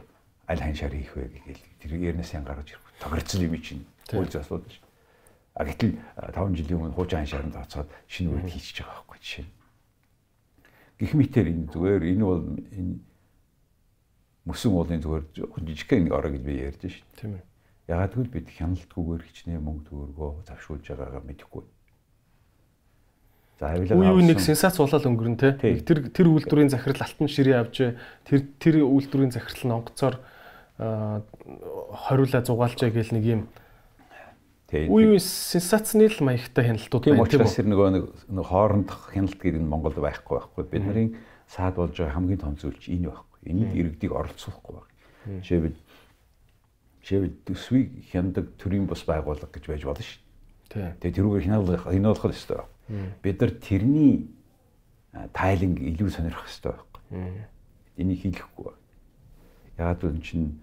аль ханшаар хийх вэ гэгээл тэр ярнаас ян гаргаж ирэх. Тохирцол юм чинь. Үйлс асуудал шүү. А гэтэл 5 жилийн өмнө хуучин ханшаар нь тооцоод шинэ үед хийчихэж байгаа байхгүй жишээ. Гэх мэтэр энэ зүгээр энэ бол энэ мөсөн уулын зүгээр жижигхэн нэг ороо гэж би ярьж шин. Тийм ээ. Ягаад гэвэл бид хяналтгүйгээр хичнээн мөнгө төгрөгөө завшуулж байгаагаа мэдэхгүй. За авилга авсан. Үе нэг сенсац болол өнгөрн те. Тэр тэр үйлдвэрийн захирал алтан ширээ авч тэр тэр үйлдвэрийн захирал нь онгоцоор хориулаа зугаалчаа гэл нэг юм Үе үе сенсацны л маягтай хяналтууд байна тийм учраас тэр нөгөө нэг хоорондох хяналт гэдэг нь Монголд байхгүй байхгүй. Бидний саад болж байгаа хамгийн том зүйл чинь энэ байхгүй. Энд иргэдийг оролцуулахгүй байна. Жишээлбэл жишээлбэл төсвийг хяндаг төрийн бус байгууллага гэж байж болно шүү. Тэгээ тэрүүгээр хянуулах хэрэгтэй байна. Бид нар тэрний тайланг илүү сонирхох хэрэгтэй байхгүй. Энийг хийлэхгүй байна. Ягаад гэвэл чинь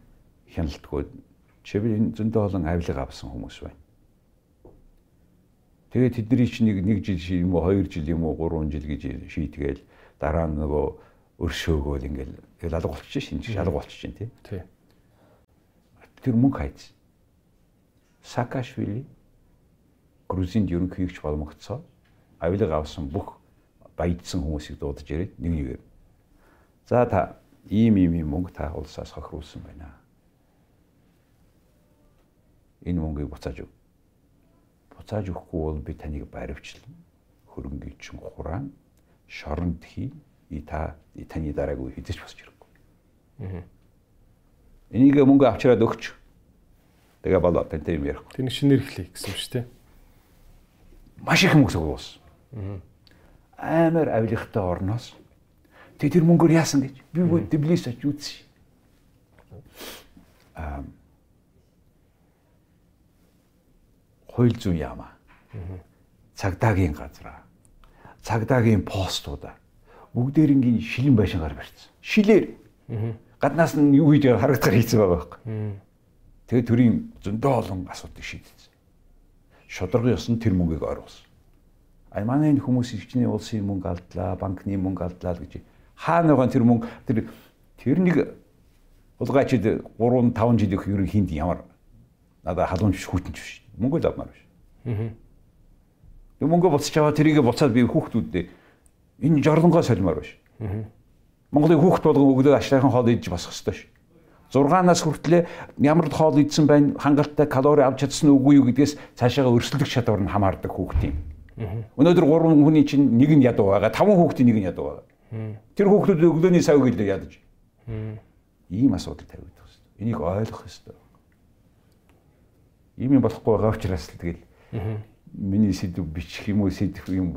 хяналтгүй жишээлбэл энэ зөндөө олон авилга авсан хүмүүс байна Тэгээд тэдний чинь нэг нэг жил юм уу, хоёр жил юм уу, гурван жил гэж шийдгээл дараа нь нөгөө өршөөгөөл ингээл тэгэл алга болчихж шин шалга болчихж чинь тий. Тэр мөнгө хайц. Саакашвили Грузинд ерөнхийлөгч боломгцоо авилга авсан бүх баядсан хүмүүсийг дуудаж ирээд нэг нэгээр. За та ийм ийм ийм мөнгө та улсаас хохируулсан байна. Энэ мөнгийг буцааж өг буцааж өгөхгүй бол би таныг баривчлан хөрөнгөний чин хураан шоронд хий и та таны дараагүй хэдэж босч ирэхгүй. Аа. Энийг мөнгө авчираад өгч Тэгээ болоо тантай юм ярихгүй. Тэр нэг шинээр эхлэе гэсэн юм шүү дээ. Маш их мөнгө суулсан. Амар авилгатай орноос тэг тэр мөнгөөр яасан гэж би бүр диблис ач үзсэн. Аа хууль зүйн яамаа. Цагдаагийн газраа. Цагдаагийн постуудаа бүгдээрингийн шилэн байшингаар барьсан. Шилээр. Гаднаас нь юу хийж харагдахаар хийсэн байгаа байхгүй. Тэгээ төрийн зөндөө олон асуудыг шийдсэн. Шударгын ёсонд тэр мөнгийг оруулсан. А манай энэ хүмүүс ичний улсын мөнгө алдлаа, банкны мөнгө алдлаа гэж хаана байгаа тэр мөнгө тэр тэр нэг улгайчид 3 5 жил их ерөн хинд ямар надад халуунч хүүтэнч биш. Мөнгө л авмаар биш. Аа. Мөнгө буцаж аваа тэрийг буцаад би хүүхдүүдэд энэ жорлонгоо солимоор биш. Аа. Монголын хүүхд болгон өглөө ашлахын хоол идэж босох ёстой ш. 6-аас хүртлээр ямар хоол идсэн байна, хангалттай калори авч чадсан үгүй юу гэдгээс цаашаага өрсөлдөх чадвар нь хамаардаг хүүхдийн. Өнөөдөр 3 хүний чинь нэг нь ядуу байгаа, 5 хүүхдийн нэг нь ядуу байгаа. Тэр хүүхдүүд өглөөний савыг л ядаж. Ийм асуудал тавигдах хэрэгтэй. Энийг ойлгох хэрэгтэй. Ийм юм болохгүй байгаа учраас л тэгэл миний сэдв бичих юм уу сэдв юм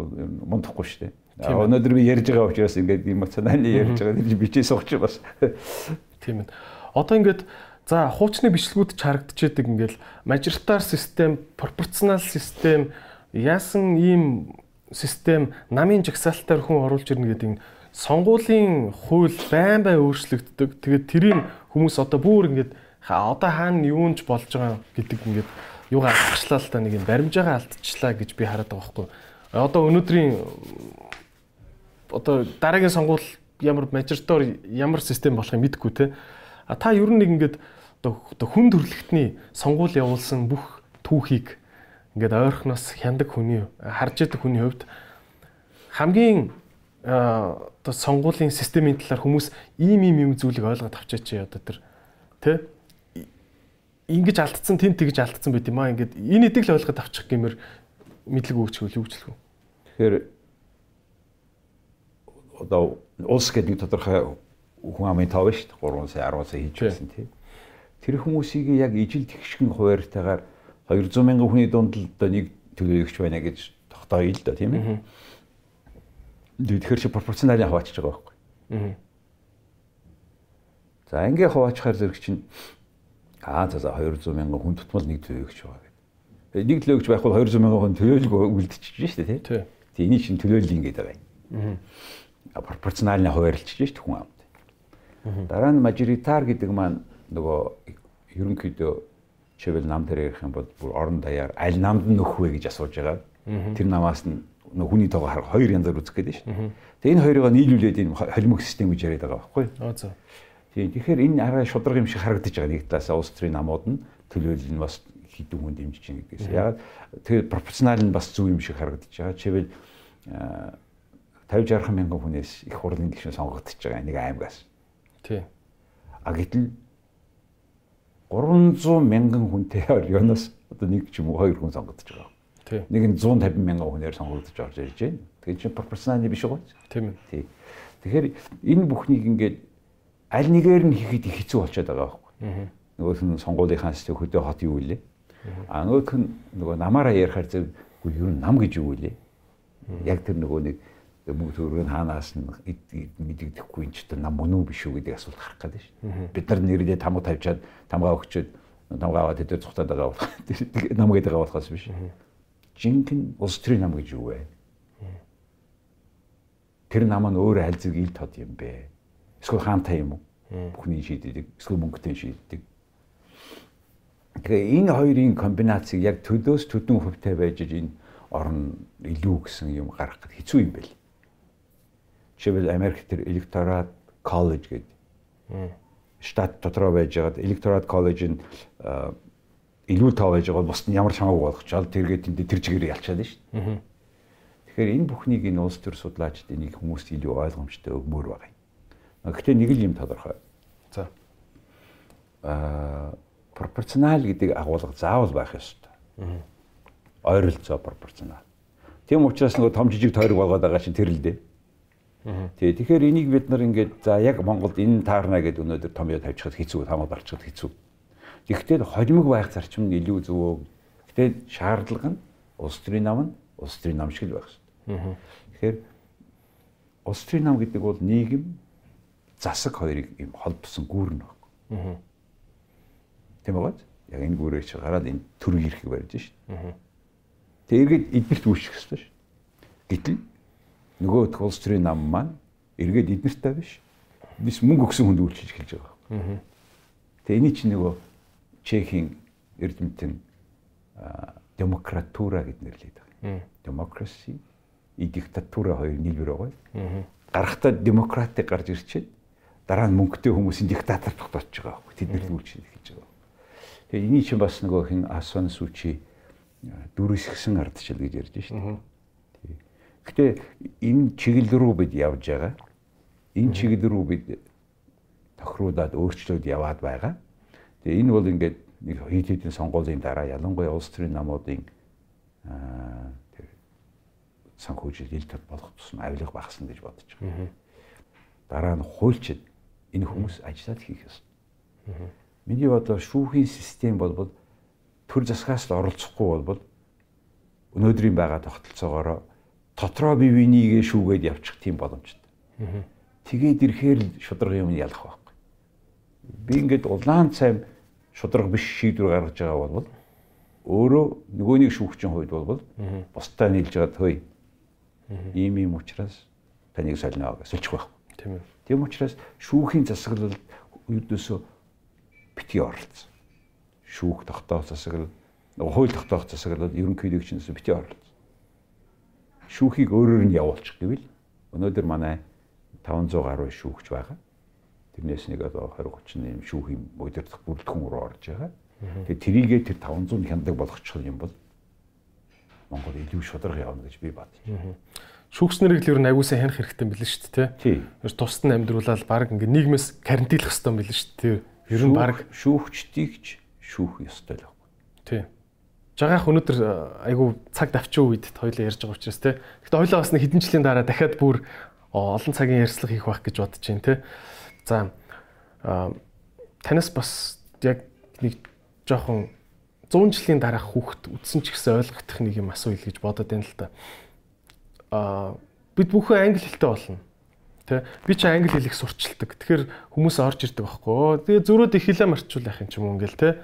мундахгүй шүү дээ. Өнөөдөр би ярьж байгаа учраас ингээд эмоционально ярьж байгаа. Би бичээ сууч бас. Тийм ээ. Одоо ингээд за хуучны бичлэгүүд ч харагдчихэдэг ингээл мажоритар систем, пропорционал систем яасан ийм систем намын жагсаалтаар хүн оруулж ирнэ гэдэг нь сонгуулийн хууль байн байн өөрчлөгддөг. Тэгээд тэрийг хүмүүс одоо бүр ингээд одоо хаана юунч болж байгаа гэдэг ингээд юугаа алгачлаа л та нэг юм баримжаагаа алдчихлаа гэж би хараад байгаа байхгүй. Одоо өнөөдрийн одоо дараагийн сонгуул ямар мажоритор ямар систем болохыг мэдэхгүй те. А та ер нь нэг ингээд одоо хүн төрөлхтний сонгуул явуулсан бүх түүхийг ингээд ойрхоноос хяндаг хүний харж яадаг хүний хувьд хамгийн одоо сонгуулийн системийн талаар хүмүүс ийм ийм юм зүйлийг ойлгоод авчаач одоо тэр тэ ингэж алдсан тэн тэгж алдсан байт юм аа ингээд энэ эдэг л ойлгоод авчих гэмээр мэдлэг өгчгүй л үгчлэх үү тэгэхээр одоо улс гэдэг нэг тодорхой хүн амын тав шүү дээ 3 сая 10 сая хийж байсан тийм. Тэр хүмүүсийг яг ижил тэгшгэн хуваарьтайгаар 200 мянган хүний дунд л одоо нэг төлөөлөгч байна гэж тогтооё л да тийм ээ. Тэгэхээр чи пропорционалын хаваачж байгаа байхгүй. Аа. За ингээ хаваачхаар зэрэг чинь аа за за 200 мянган хүн тутмал нэг төлөөлөгч байгаа гэдэг. Нэг төлөөлөгч байхгүй 200 мянган хүн төлөөлөг үлдчихэж шүү дээ тийм. Тийм энийг чинь төлөөлөл ингээд байгаа юм. Аа. Пропорционалны хуваарлж шүү дээ хүн ам. Дараа нь мажоритар гэдэг маань нөгөө ерөнхийдөө чивэл нам дээр ярих юм бол бүр орон даяар аль намд нь нөх вэ гэж асууж байгаа. Тэр намаас нь нөгөө хүний тоогоо харах хоёр янзаар үзэх гээд байна шүү. Тэгээ энэ хоёрыг нийлүүлээд энэ холимог систем гэж яриад байгаа байхгүй юу? Аа за. Тийм тэгэхээр энэ арай шудраг юм шиг харагдаж байгаа нэг талаас улс төрийн намууд нь төлөөлөл нь бас хідэн хүн дэмжиж чинь гэдгээс. Яг тэгээд пропорционал нь бас зөв юм шиг харагдаж байгаа. Чивэл 50 60 мянган хүнээс их хурлын гишүүн сонгогдож байгаа нэг аймагаас. Тий. А гэтэл 300 мянган хүнтэй орёноос одоо нэг ч юм уу хоёр хүн сонгогдож байгаа. Тий. Нэг нь 150 мянган хүнээр сонгогдож орж ирж байна. Тэгэхээр чи пропорционал биш үү? Тийм ээ. Тий. Тэгэхээр энэ бүхнийг ингээд аль нэгээр нь хийхэд их хэцүү болчиход байгаа байхгүй. Нөгөөх нь сонгуулийнхаа систем хөдөө хот юу вэ? А нөгөөх нь нөгөө намаараа ярихаар зөв юу нам гэж юу вэ? Яг тэр нөгөө нэг мөнгө төгрөг нь хаанаас нь мэдэгдэхгүй ч одоо нам мөн үү биш үү гэдэг асуулт гарах гэдэг шүү. Бид нар нэрлээ тамга тавьчаад тамгаа өгчөөд тамгаа аваад тэд цухтаад байгаа болох. Нам гэдэг байгаа болохоос биш. Жинхэнэ улс төрийн нам гэж юу вэ? Тэр нам нь өөрөө аль зэрэг ил тод юм бэ? Эсвэл хаантай юм уу? Бүхний шийддэг, эсвэл мөнгөтэй шийддэг. Тэгээ энэ хоёрын комбинацийг яг төдөөс төдөн хөвтэй байж энэ орн илүү гэсэн юм гаргахад хэцүү юм байл. Жишээлбэл Америк тэр электорат коллеж гэдэг штат дотроо байж байгаад электорат коллеж нь илүү тав байж байгаа бусд нь ямар ч хамаагүй болгочоод тэргээд энэ тэр чигээр ялчаад шүү дээ. Тэгэхээр энэ бүхнийг энэ улс төр судлаачид энийг хүмүүст илүү ойлгомжтой өгмөр байгаа. Гэхдээ нэг л юм тодорхой. За. Аа пропорционал гэдэг агуулга заавал байх ёстой. Ойролцоо пропорционал. Тийм учраас нөгөө том жижиг тойрог болгоод байгаа чинь тэр л дээ. Тий. Тэгэхээр энийг бид нар ингээд за яг Монголд энэ таарна гэдэг өнөөдөр томьёо тавьчихад хэцүү, тамаа барчхад хэцүү. Тэгэхдээ холимог байх зарчим нь илүү зөвөө. Гэтэ шаардлага нь улс төрийн нам нь улс төрийн нам шиг л байх хэрэгтэй. Тэгэхээр улс төрийн нам гэдэг бол нийгэм засаг хоёрыг юм холбосон гүүрнэ байна. Тийм байгаа. Яг энэ гүүрээ чи гараад энэ төрөг ирэхийг барьж шít. Тэгээд эднэрт үүсэх хэрэгтэй шít. Гэтэл нөгөө улс төрийн нам маань эргээд эднэртэй биш. Бис мөнгө өгсөн хүнд үйлчилж эхэлж байгаа. Тэгээ эний чинь нөгөө Чехийн эрдэмтэн демократура гэд нэрлэдэг байгаа. Democracy и диктатура хоёр нийлбэр байгаа. Гарахтаа демократик гарч ирчээд дараа нь мөнгөтэй хүмүүсийн диктатор тогтоож байгаа байхгүй. Тэд нар үйлчлэл хийж байгаа. Тэгээ эний чинь бас нөгөө хин Асан Сүчи дүрсгсэн ардчил гэж ярьж шүү дээ. Гэтэ энэ чиглэл рүү бид явж байгаа. Энэ чиглэл рүү бид тохируулаад өөрчлөөд яваад байгаа. Тэгээ энэ бол ингээд нэг хэд хэдэн сонгуулийн дараа ялангуяа улс төрийн намуудын аа тэр санхүүжилт ил тод болох тусам авилга багасна гэж бодож байгаа. Дараа нь хуульчид энэ хүмүүс ажиллаад хийх ёстой. Миний бодлоор шүүхийн систем болбол төр засгаас л оролцохгүй болбол өнөөдрийн байгаа тогтолцоогоор дотроо бие бинийгээ шүүгээд явчих тийм боломжтой. Тэгээд ирэхээр л шударга юм ялах байхгүй. Би ингээд улаан цайм шударга биш шийдвэр гаргаж байгаа бол өөрөө нөгөөнийг шүүгчийн хувьд бол бусдаа нийлж байгаа төвй. Ийм ийм учраас таныг солино гэж сольчих байхгүй. Тийм ээ. Тийм учраас шүүхийн засаглалд ердөөсөө битгий оролцсон. Шүүх тогтоох засаглал, хууль тогтоох засаглал ерөнхийлөгчнөөс битгий оролцсон. Шүүхийг өөрөөр нь явуулчих гэвэл өнөөдөр манай 500 гаруй шүүгч байгаа. Тэрнээс нэг одоо 20 30 юм шүүхийн удирдах бүрэлдэхүүн рүү орж байгаа. Тэгээ трийгээ тэр 500 хяндаг болгочих юм бол Монгол илүү шударга явна гэж би байна. Шүүгчнэрийг л ер нь аягуусаа хянах хэрэгтэй юм билээ шүү дээ, тий. Тэр тусад нь амьдруулаад баг ингээ нийгмээс карантинлах хэрэгтэй юм билээ шүү дээ. Ер нь баг шүүгчдийг ч шүүх ёстой л байхгүй. Тий. Жагаах өнөөдөр айгу цаг давчин үед хоёлоо ярьж байгаа учраас тий. Гэхдээ хоёлоо бас нэг хэдэн жилийн дараа дахиад бүр олон цагийн ярьцлага хийх байх гэж бодож байна тий. За танаас бас яг нэг жоохон 100 жилийн дараах хүүхэд үдсэн ч гэсэн ойлгох нэг юм асууя гэж бодод байна л та. Аа бид бүхэн англи хэлтэй болно. Тэ би ч англи хэлийг сурчилдаг. Тэгэхээр хүмүүс орж ирдэг байхгүй. Тэгээ зөрөөд их хэлээ марчуулах юм ч юм уу ингээл тэ.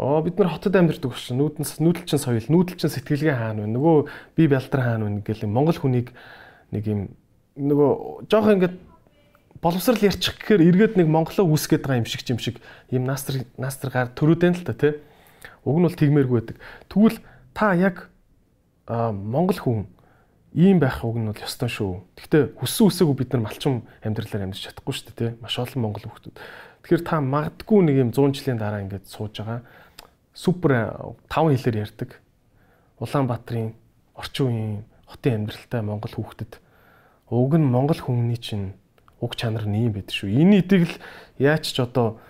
Оо бид нар хотод амьдардаг учраас нүүдэнс нүүдэлчин соёл, нүүдэлчин сэтгэлгээ хаана вэ? Нөгөө би бялдар хаана вэ ингээл Монгол хүнийг нэг юм нөгөө жоох ингээд боловсрал ярьчих гэхээр эргээд нэг монголоо үүсгэж байгаа юм шиг юм шиг юм настр настргаар төрүүдэн л та тий. Уг нь бол тэгмээргүй байдаг. Тэгвэл та яг монгол хүн ийм байх уг нь бол ёстой шүү. Гэхдээ хүссэн үсээгүй бид нар малчин амьдралаар амьдарч чадахгүй шүү дээ тий. Маш олон монгол хүмүүс. Тэгэхээр та магадгүй нэг юм 100 жилийн дараа ингээд сууж байгаа супер таван хэлээр ярьдаг. Улаанбаатарын орчин үеийн хотын амьдралтай монгол хүүхдэд уг нь монгол хүмүүний чинь уг чанар нь ийм байдаг шүү. Энэ эдийг л яаж ч одоо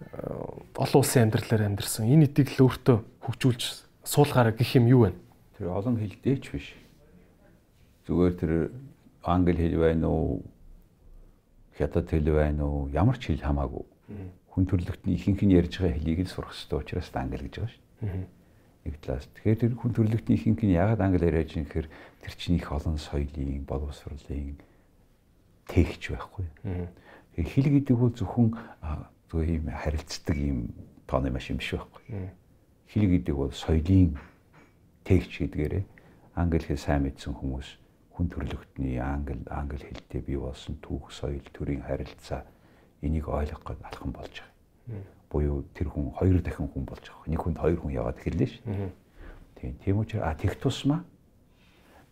э, олон улсын амьдралаар амьдэрсэн. Энэ эдийг л өөртөө хөгжүүлж суулгаараа гэх юм юу вэ? Тэр олон хэл дээч биш зүгээр тэр англи хэл байна уу? Хятад хэл байна уу? Ямар ч хэл хамаагүй. Хүн төрөлхтний ихэнх нь ярьж байгаа хэлийг л сурах хэрэгтэй учраас англи гэж байгаа шүү. Нэг талаас. Тэгэхээр тэр хүн төрөлхтний ихэнх нь яагаад англи яриад байгаа юм гэхээр тэр чинь их олон соёлын боловсролын тэгч байхгүй. Хэл гэдэг нь зөвхөн зөв юм харилцдаг юм тооны машин биш байхгүй. Хэл гэдэг бол соёлын тэгч гэдгээрээ англи хэл сайн мэдсэн хүмүүс хүн төрлөختний англи англи хэлтэй бий болсон түүх соёл төрийн харилцаа энийг ойлгох гээд алхам болж байгаа. Буюу тэр хүн хоёр дахин хүн болж байгаа. Нэг хүнд хоёр хүн яваад ирлээ ш. Тийм. Тийм учраас а тех тусмаа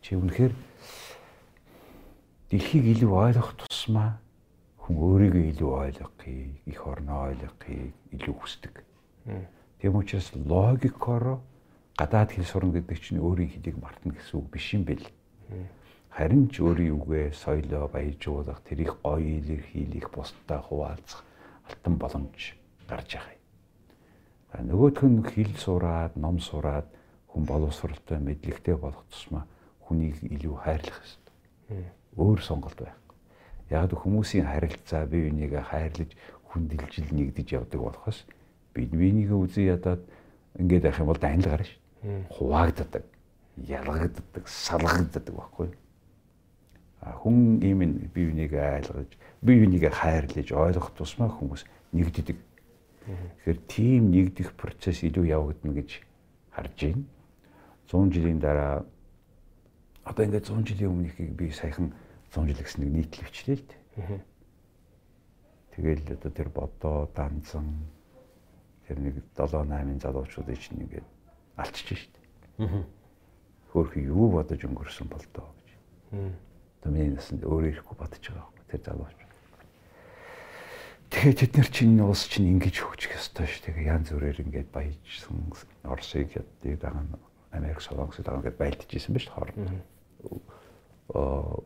чи үнэхээр дэлхийг илүү ойлгох тусмаа хүн өөрийгөө илүү ойлгохыг, их орноо ойлгохыг илүү хүсдэг. Тийм учраас логикоор гадаад хэл сурна гэдэг чинь өөрийн хэлийг мартна гэсэн үг биш юм бэл. Харин ч өөрийн үгээ соёлоо баяжуулах, тэрийг гоё илэрхийлэх, бусдаа хуваалцах алтан боломж гарч байгаа юм. Нөгөөх нь хэл сураад, ном сураад хүн боловсралтай, мэдлэгтэй болох тусмаа хүнийг илүү хайрлах хэрэгтэй өөр сонголт байхгүй. Яг хүмүүсийн харилцаа бие бинийгээ хайрлаж хүндэлжил нэгдэж явдаг болохоос Би бинийг үзий ядаад ингээд байх юм бол данил гарна шүү. Хуваагддаг, ялгагддаг, салгагддаг байхгүй. А хүн ийм бие бинийг айлгаж, бие бинийг хайрлаж ойлгох тусмаа хүмүүс нэгддэг. Тэгэхээр тийм нэгдэх процесс илүү явагдана гэж харж байна. 100 жилийн дараа одоо ингээд 100 жилийн өмнөхийг би саяхан 100 жил нийтлэл бичлээ л дээ. Тэгэл одоо тэр бодоо, данзан тэр нэг 7 8 залуучуудыг чинь ингээд алчиж штт. Аа. Хөөх юу бодож өнгөрсөн бол доо гэж. Одоо миний насанд өөрөө ирэхгүй бодож байгаа байхгүй тэр залууч. Тэгэхээр тэд нар чинь улс чинь ингэж хөгжих ёстой ш. Тэгээ янз бүрээр ингээд баяжсан Оросыг яддаг дагаа Америк солонгосыг дагаа ингээд байлдчихсэн ба ш хоорондоо. Аа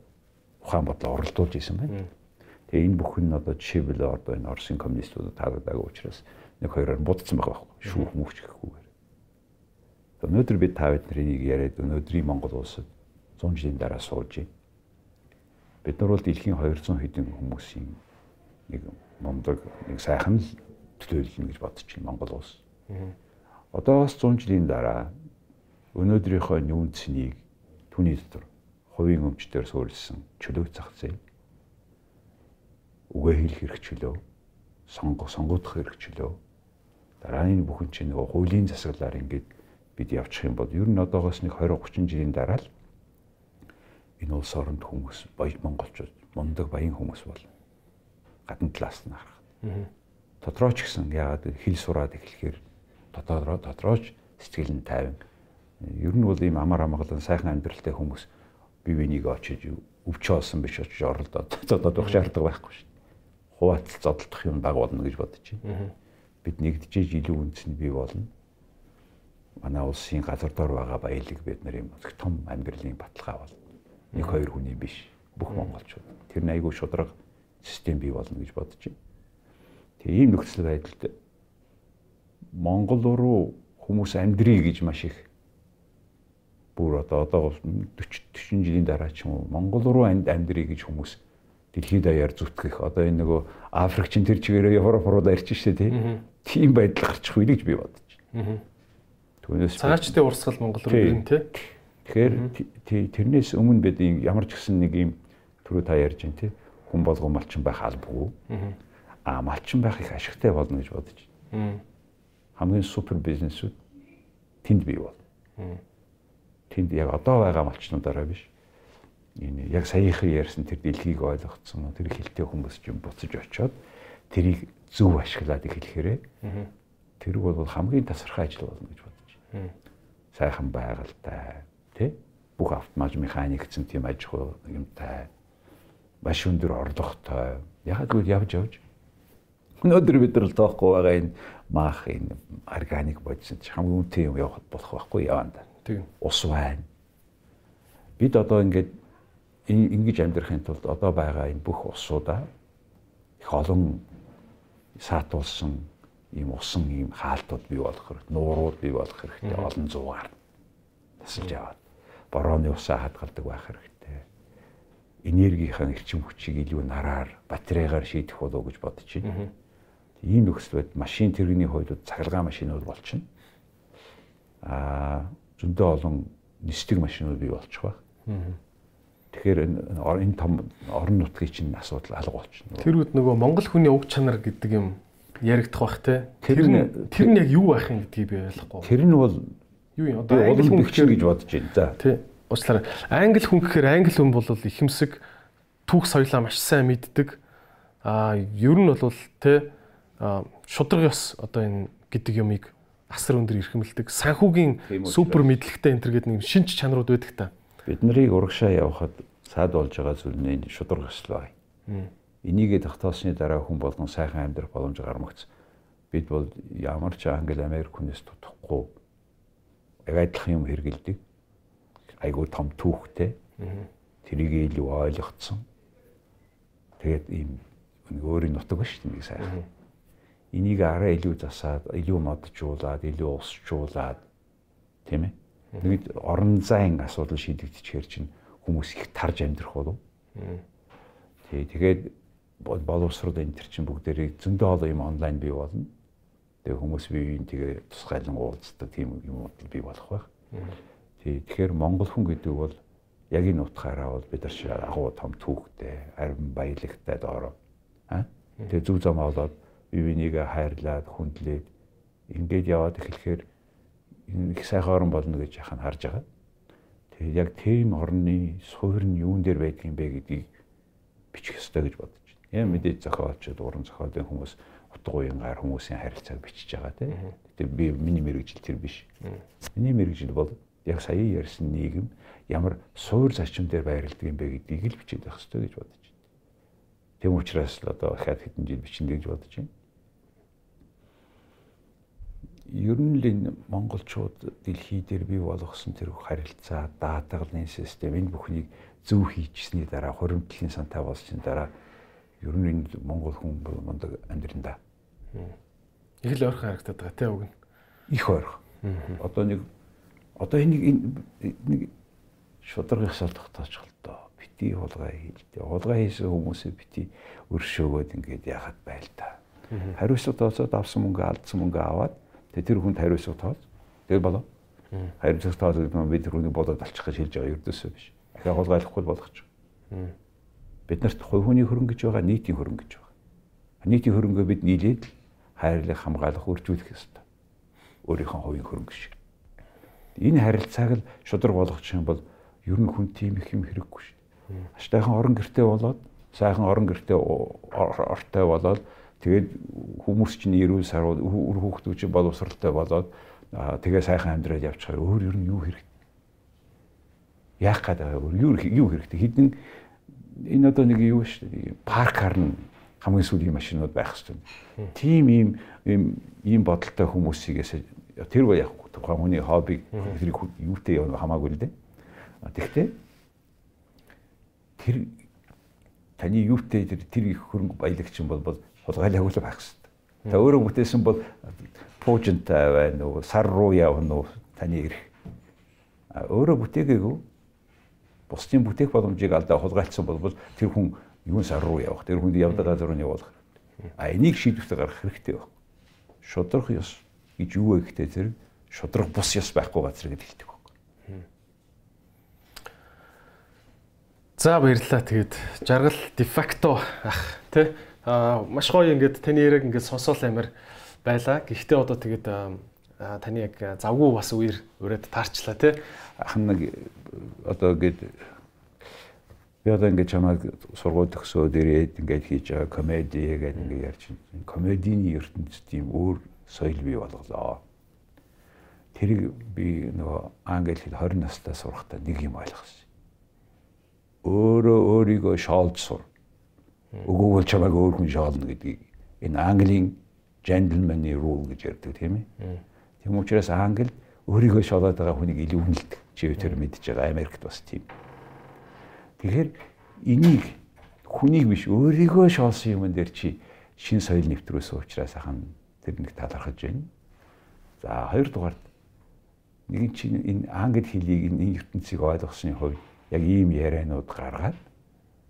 ухаан бодлоо оролдуулж исэн байна. Тэгээ энэ бүхэн одоо жишээлбэл одоо энэ Оросын коммунистуудад таалагдаагүй учраас нэг хоёроор будцсан байгаа байхгүй шүүх мөвч гэхгүйгээр. Өнөөдөр бид та бидний яриад өнөөдрийн Монгол улсад 100 жилийн дараа сууж байна. Бид нар бол дэлхийн 200 хэдэн хүмүүсийн нэг мундаг нэг сайхан л төлөөлнө гэж бодож байна Монгол улс. Одоос 100 жилийн дараа өнөөдрийнхөө нүүн цэнийг түүний дотор хувийн өмчтөр суурилсан чөлөө зах зээл үгээ хэлэх хэрэг чөлөө сонго сонгогдох хэрэг чөлөө дараагийн бүхэн чинь нөгөө хуулийн засаглаар ингээд бид явчих юм бол ер нь одоогоос нэг 20 30 жилийн дараа л энэ улс оронд хүмүүс баяр монголчууд мундаг баян хүмүүс бол гадна талаас нь харах. Дотроо ч гэсэн яагаад хэл сураад эхлэхээр дотороо дотрооч сэтгэл нь тайван. Ер нь бол ийм амар амгалан сайхан амьдралтай хүмүүс бие биенийг очиж өвч олсон биш очиж оролдоод зодод байх шаардлага байхгүй шүү дээ. Хуваацал зодтолдох юм дагуулна гэж бодож байна бид нэгдэж илүү үндэс нь бий болно. Манай улсын газар дор байгаа баялаг бид нар юм том амьдралын баталгаа бол нэг хоёр хүний биш бүх монголчууд. Тэр нь айгүй шудраг систем бий болно гэж бодож байна. Тэгээ ийм нөхцөл байдалд Монгол руу хүмүүс амьдрий гэж маш их бүр одоо одоо 40 40 жилийн дараа ч юм уу Монгол руу амьдрий гэж хүмүүс дэлхийд даяар зүтгэх одоо энэ нөгөө Африкчин тэр чигээрээ Европ руу ирж штэ тий тийм байдал гарчих үе гэж би бодож байна. Түүнээс цагаачтай урсгал Монгол руу ирнэ тий. Тэгэхээр тэрнээс өмнө бид ямар ч гэсэн нэг юм түрүү та ярьж байна тий. Хүн болгон малчин байх албагүй. Аа малчин байх их ашигтай болно гэж бодож байна. Хамгийн супер бизнесүүд тэнд бий болно. Тэнд яг одоо байгаа малчнуудаараа биш. Энэ яг саяхан ярьсан тэр дэлхийг ойлгоцсон тэр хилтэй хүмүүс ч юм буцаж очиод тэрийг зөв ашиглаад эхлэхээрээ тэр бол хамгийн тасархай ажил болно гэж бодож байна. Сайхан байгальтай тий бүх автомат механик гэсэн тийм аж ахуй юмтай маш өндөр орлоготой яг л явж явж өнөөдөр бид нар л тоохгүй байгаа энэ маах энэ органик бодис хамгийн үнэтэй юм явах болох байхгүй яванда. Тийм. Ус байна. Бид одоо ингээд ингэж амьдрахын тулд одоо байгаа энэ бүх усуудаа их олон саатуулсан ийм усан ийм хаалтууд бий болох хэрэгтэй, нуурууд бий болох хэрэгтэй, олон зугаар тасалж яваад борооны усаа хадгалдаг байх хэрэгтэй. Энергийнхаа эрчим хүчийг илүү нараар, батарейгаар шийдэх болов уу гэж бодож байна. Ийм нөхцөл байд машин тэрэгний хувьд цахилгаан машинууд болчихно. Аа зөндөө олон нисдэг машинууд бий болчих байх. Тэгэхээр энэ том орон нутгийн чинь асуудал алга болчихно. Тэр үед нөгөө монгол хүний уг чанар гэдэг юм яригдах бах те. Тэр нь тэр нь яг юу байх юм гэдгийг би ойлгохгүй. Тэр нь бол юу юм одоо англи хүн гэж бодож байна. За. Тий. Уучлаарай. Англи хүн гэхээр англи хүн бол ихэмсэг түүх соёлоо маш сайн мэддэг. Аа ер нь бол те шудраг ёс одоо энэ гэдэг юмыг асар өндөр эрхэмлдэг. Санхүүгийн супер мэдлэгтэй энэ төр гэдэг нэг шинж чанарууд байдаг та бид нарыг урагшаа явахад саад болж байгаа зүйл нь шудраг бай. Энийгээ тогтоосны дараа хүн болгон сайхан амьдрах боломж гармагц. Бид бол ямар ч Англи Америк хүнээс тутахгүй яг адилхан юм хэрэгэлдэг. Айгуу том түүхтэй. Тэрийг илүү ойлгоцсон. Тэгээд ийм өөрийн нутаг ба шүү дээ сайхан. Энийг арай илүү засаад, илүү моджуулаад, илүү усжуулаад тийм ээ Нэг орон зайн асуудал шийдэгдчихээр чинь хүмүүс их тарж амьдрах болов. Тий, тэгээд боловсрол энэ төр чинь бүгдээрээ зөндөө олон юм онлайн бий болно. Тэгээ хүмүүс бие биеийн тэгээ тусгайлан уулздаг тийм юм бий болох байх. Тий тэгэхээр монгол хүн гэдэг бол яг энэ утгаараа бол бид нар шиг агуу том түүхтэй, арим баялагтай доороо. Аа. Тэгээ зүг зам олоод бие бинийгээ хайрлаад хүндлээд ингээд яваад эхлэхээр энэ их сайхан орн болно гэж яхаа харж байгаа. Тэгээ яг тийм орны суурь нь юун дээр байдгийг бэ гэдгийг бичих ёстой гэж бодож байна. Яа мэдээж зохиолчд, уран зохиолын хүмүүс утга уянгаар хүмүүсийн харилцааг бичиж байгаа тийм. Гэтэ би миний мэрэгжил тэр биш. Миний мэрэгжил бол яг сая ярьсан нийгэм ямар суур зарчим дээр байрладаг юм бэ гэдгийг л бичиж байх хэрэгтэй гэж бодож байна. Тэм учраас л одоо хаад хэдэн жил бичнэ гэж бодож байна. Ер нь л энэ монголчууд дэлхий дээр бий болгосон тэр харилцаа, даатгалын систем энэ бүхнийг зөв хийчихсний дараа хуримтлалын сантай болсны дараа ер нь энэ монгол хүн мундаг амьдрандаа. Их л ойрхон харагдаад байгаа тийм үг нь. Их ойрхон. Одоо нэг одоо энийг нэг шударгах сал тогтооч л доо. Бити хулгай хийлдэ. Хулгай хийсэн хүмүүсээ бити өршөөгөөд ингээд яхад байл та. Хариуцлага тооцоод авсан мөнгө алдсан мөнгө аваад тэр хүнд хариуцлага тооц. Тэгээ болоо. Хариуцлага тооцоод бид тэр хүнийг бодоод алчих гэж хэлж байгаа ердөөсөө биш. Ахаа хулгайлахгүй болгоч. Бид нарт хувь хүний хөрөнгө гэж байгаа, нийтийн хөрөнгө гэж байгаа. Нийтийн хөрөнгөө бид нийлээд хайрлах, хамгаалах, үржүүлэх ёстой. Өөрийнхөө хувийн хөрөнгө шиг. Энэ харилцааг л шудраг болгочих юм бол ер нь хүн тийм их юм хэрэггүй шүү дээ. Аштайхан орон гэртээ болоод сайхан орон гэртээ ортой болоод тэгээд хүмүүс чинь эрүүл сарууд үр хүүхдүүд чинь боловсралтай болоод тэгээ сайхан амьдрал явчихаар өөр ер нь юу хэрэгтэй? Яах гээд байгаа юу юу хэрэгтэй? Хідэн энэ одоо нэг юу шүү дээ. Парк харна хамгийн сүүлийн машинууд байх хэрэгтэй. Тийм ийм ийм ийм бодолтой хүмүүсийгээс тэр яг тухайн хүний хоббиг тэрийг юутэй явна хамаагүй л дээ. Тэгтээ тэр таны юутэй тэр тэр их хөрөнгө баялагч юм бол бол хулгайлаг л байх хэрэгтэй. Та өөрөө бүтээсэн бол пуужинтай байна уу, сар руу явна уу таны ирэх. Өөрөө бүтээгээгүй бусдын бүтээх боломжийг алдаа хулгайлцсан бол тэр хүн юун сар руу явах, тэр хүнд явдаг газар руу явуулах. А энийг шийдвэртэй гаргах хэрэгтэй байна. Шудрах ёс гэж юу вэ гэхтэй зэрэг шудрах бус ёс байхгүй газар гэж хэлдэг. За баярлалаа. Тэгээд жаргал дефакто ах тий маш гоё ингээд таны яриг ингээд сонсоол амир байла. Гэхдээ одоо тэгээд таны яг завгүй бас үер өрөөд таарчлаа тий. Ах нэг одоо ингээд би одоо ингээд чамайг сургууль төгсөөд ирээд ингээд хийж байгаа комеди гэдэг ингээд ярьж байна. Комедийн ертөнцид тийм өөр соёл бий болголоо. Тэрийг би нөгөө англи хэл 20 настай сурахдаа нэг юм ойлгосон өөрөө өөрийгөө шоолж сур. Өгөөгөл чамайг өөр хүн шоолно гэдгийг энэ Английн gentleman-ы rule гэж ярьдаг тийм ээ. Тийм учраас Англи өөрийгөө шоолоод байгаа хүнийг илүү үнэлдэг. Чи тэр мэдж байгаа Америкт бас тийм. Тэгэхээр энийг хүнийг биш өөрийгөө шоолсон юм дээр чи шин соёл нэвтрүүлсэн учраас хахан тэр нэг талархаж байна. За хоёрдугаар нэг чинь энэ англи хэлийг энэ ертөнцийг ойлгосны хувьд яг ийм ярианууд гаргаад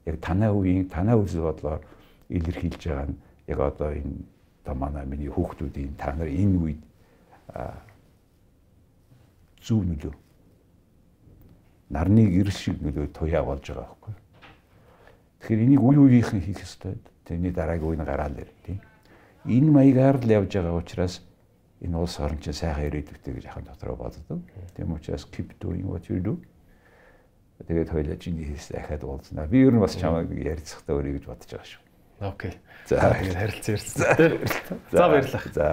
яг танаа үеийн танаа үзэл бодлоор илэрхийлж байгаа нь яг одоо энэ одоо манай миний хүүхдүүдийн та нар энэ үед зүв нөлөө нарны гэр шиг нөлөө туяа болж байгаа байхгүй. Тэгэхээр энийг үе үеийнхэн хийх ёстой. Тэрний дараагийн үеийн гараал дээр тийм. Энэ маягаар л явж байгаа учраас энэ улс орн чинь сайхан ирээдүйтэй гэж ахын дотроо боддог. Тийм учраас keep doing what you do Тэгээд хоёлаа чиний хийс дахиад уулзнаа. Би ер нь бас чамайг ярилцахтаа өрий гэж бодож байгаа шүү. Окей. За харилцаа ярьсан. За баярлалаа. За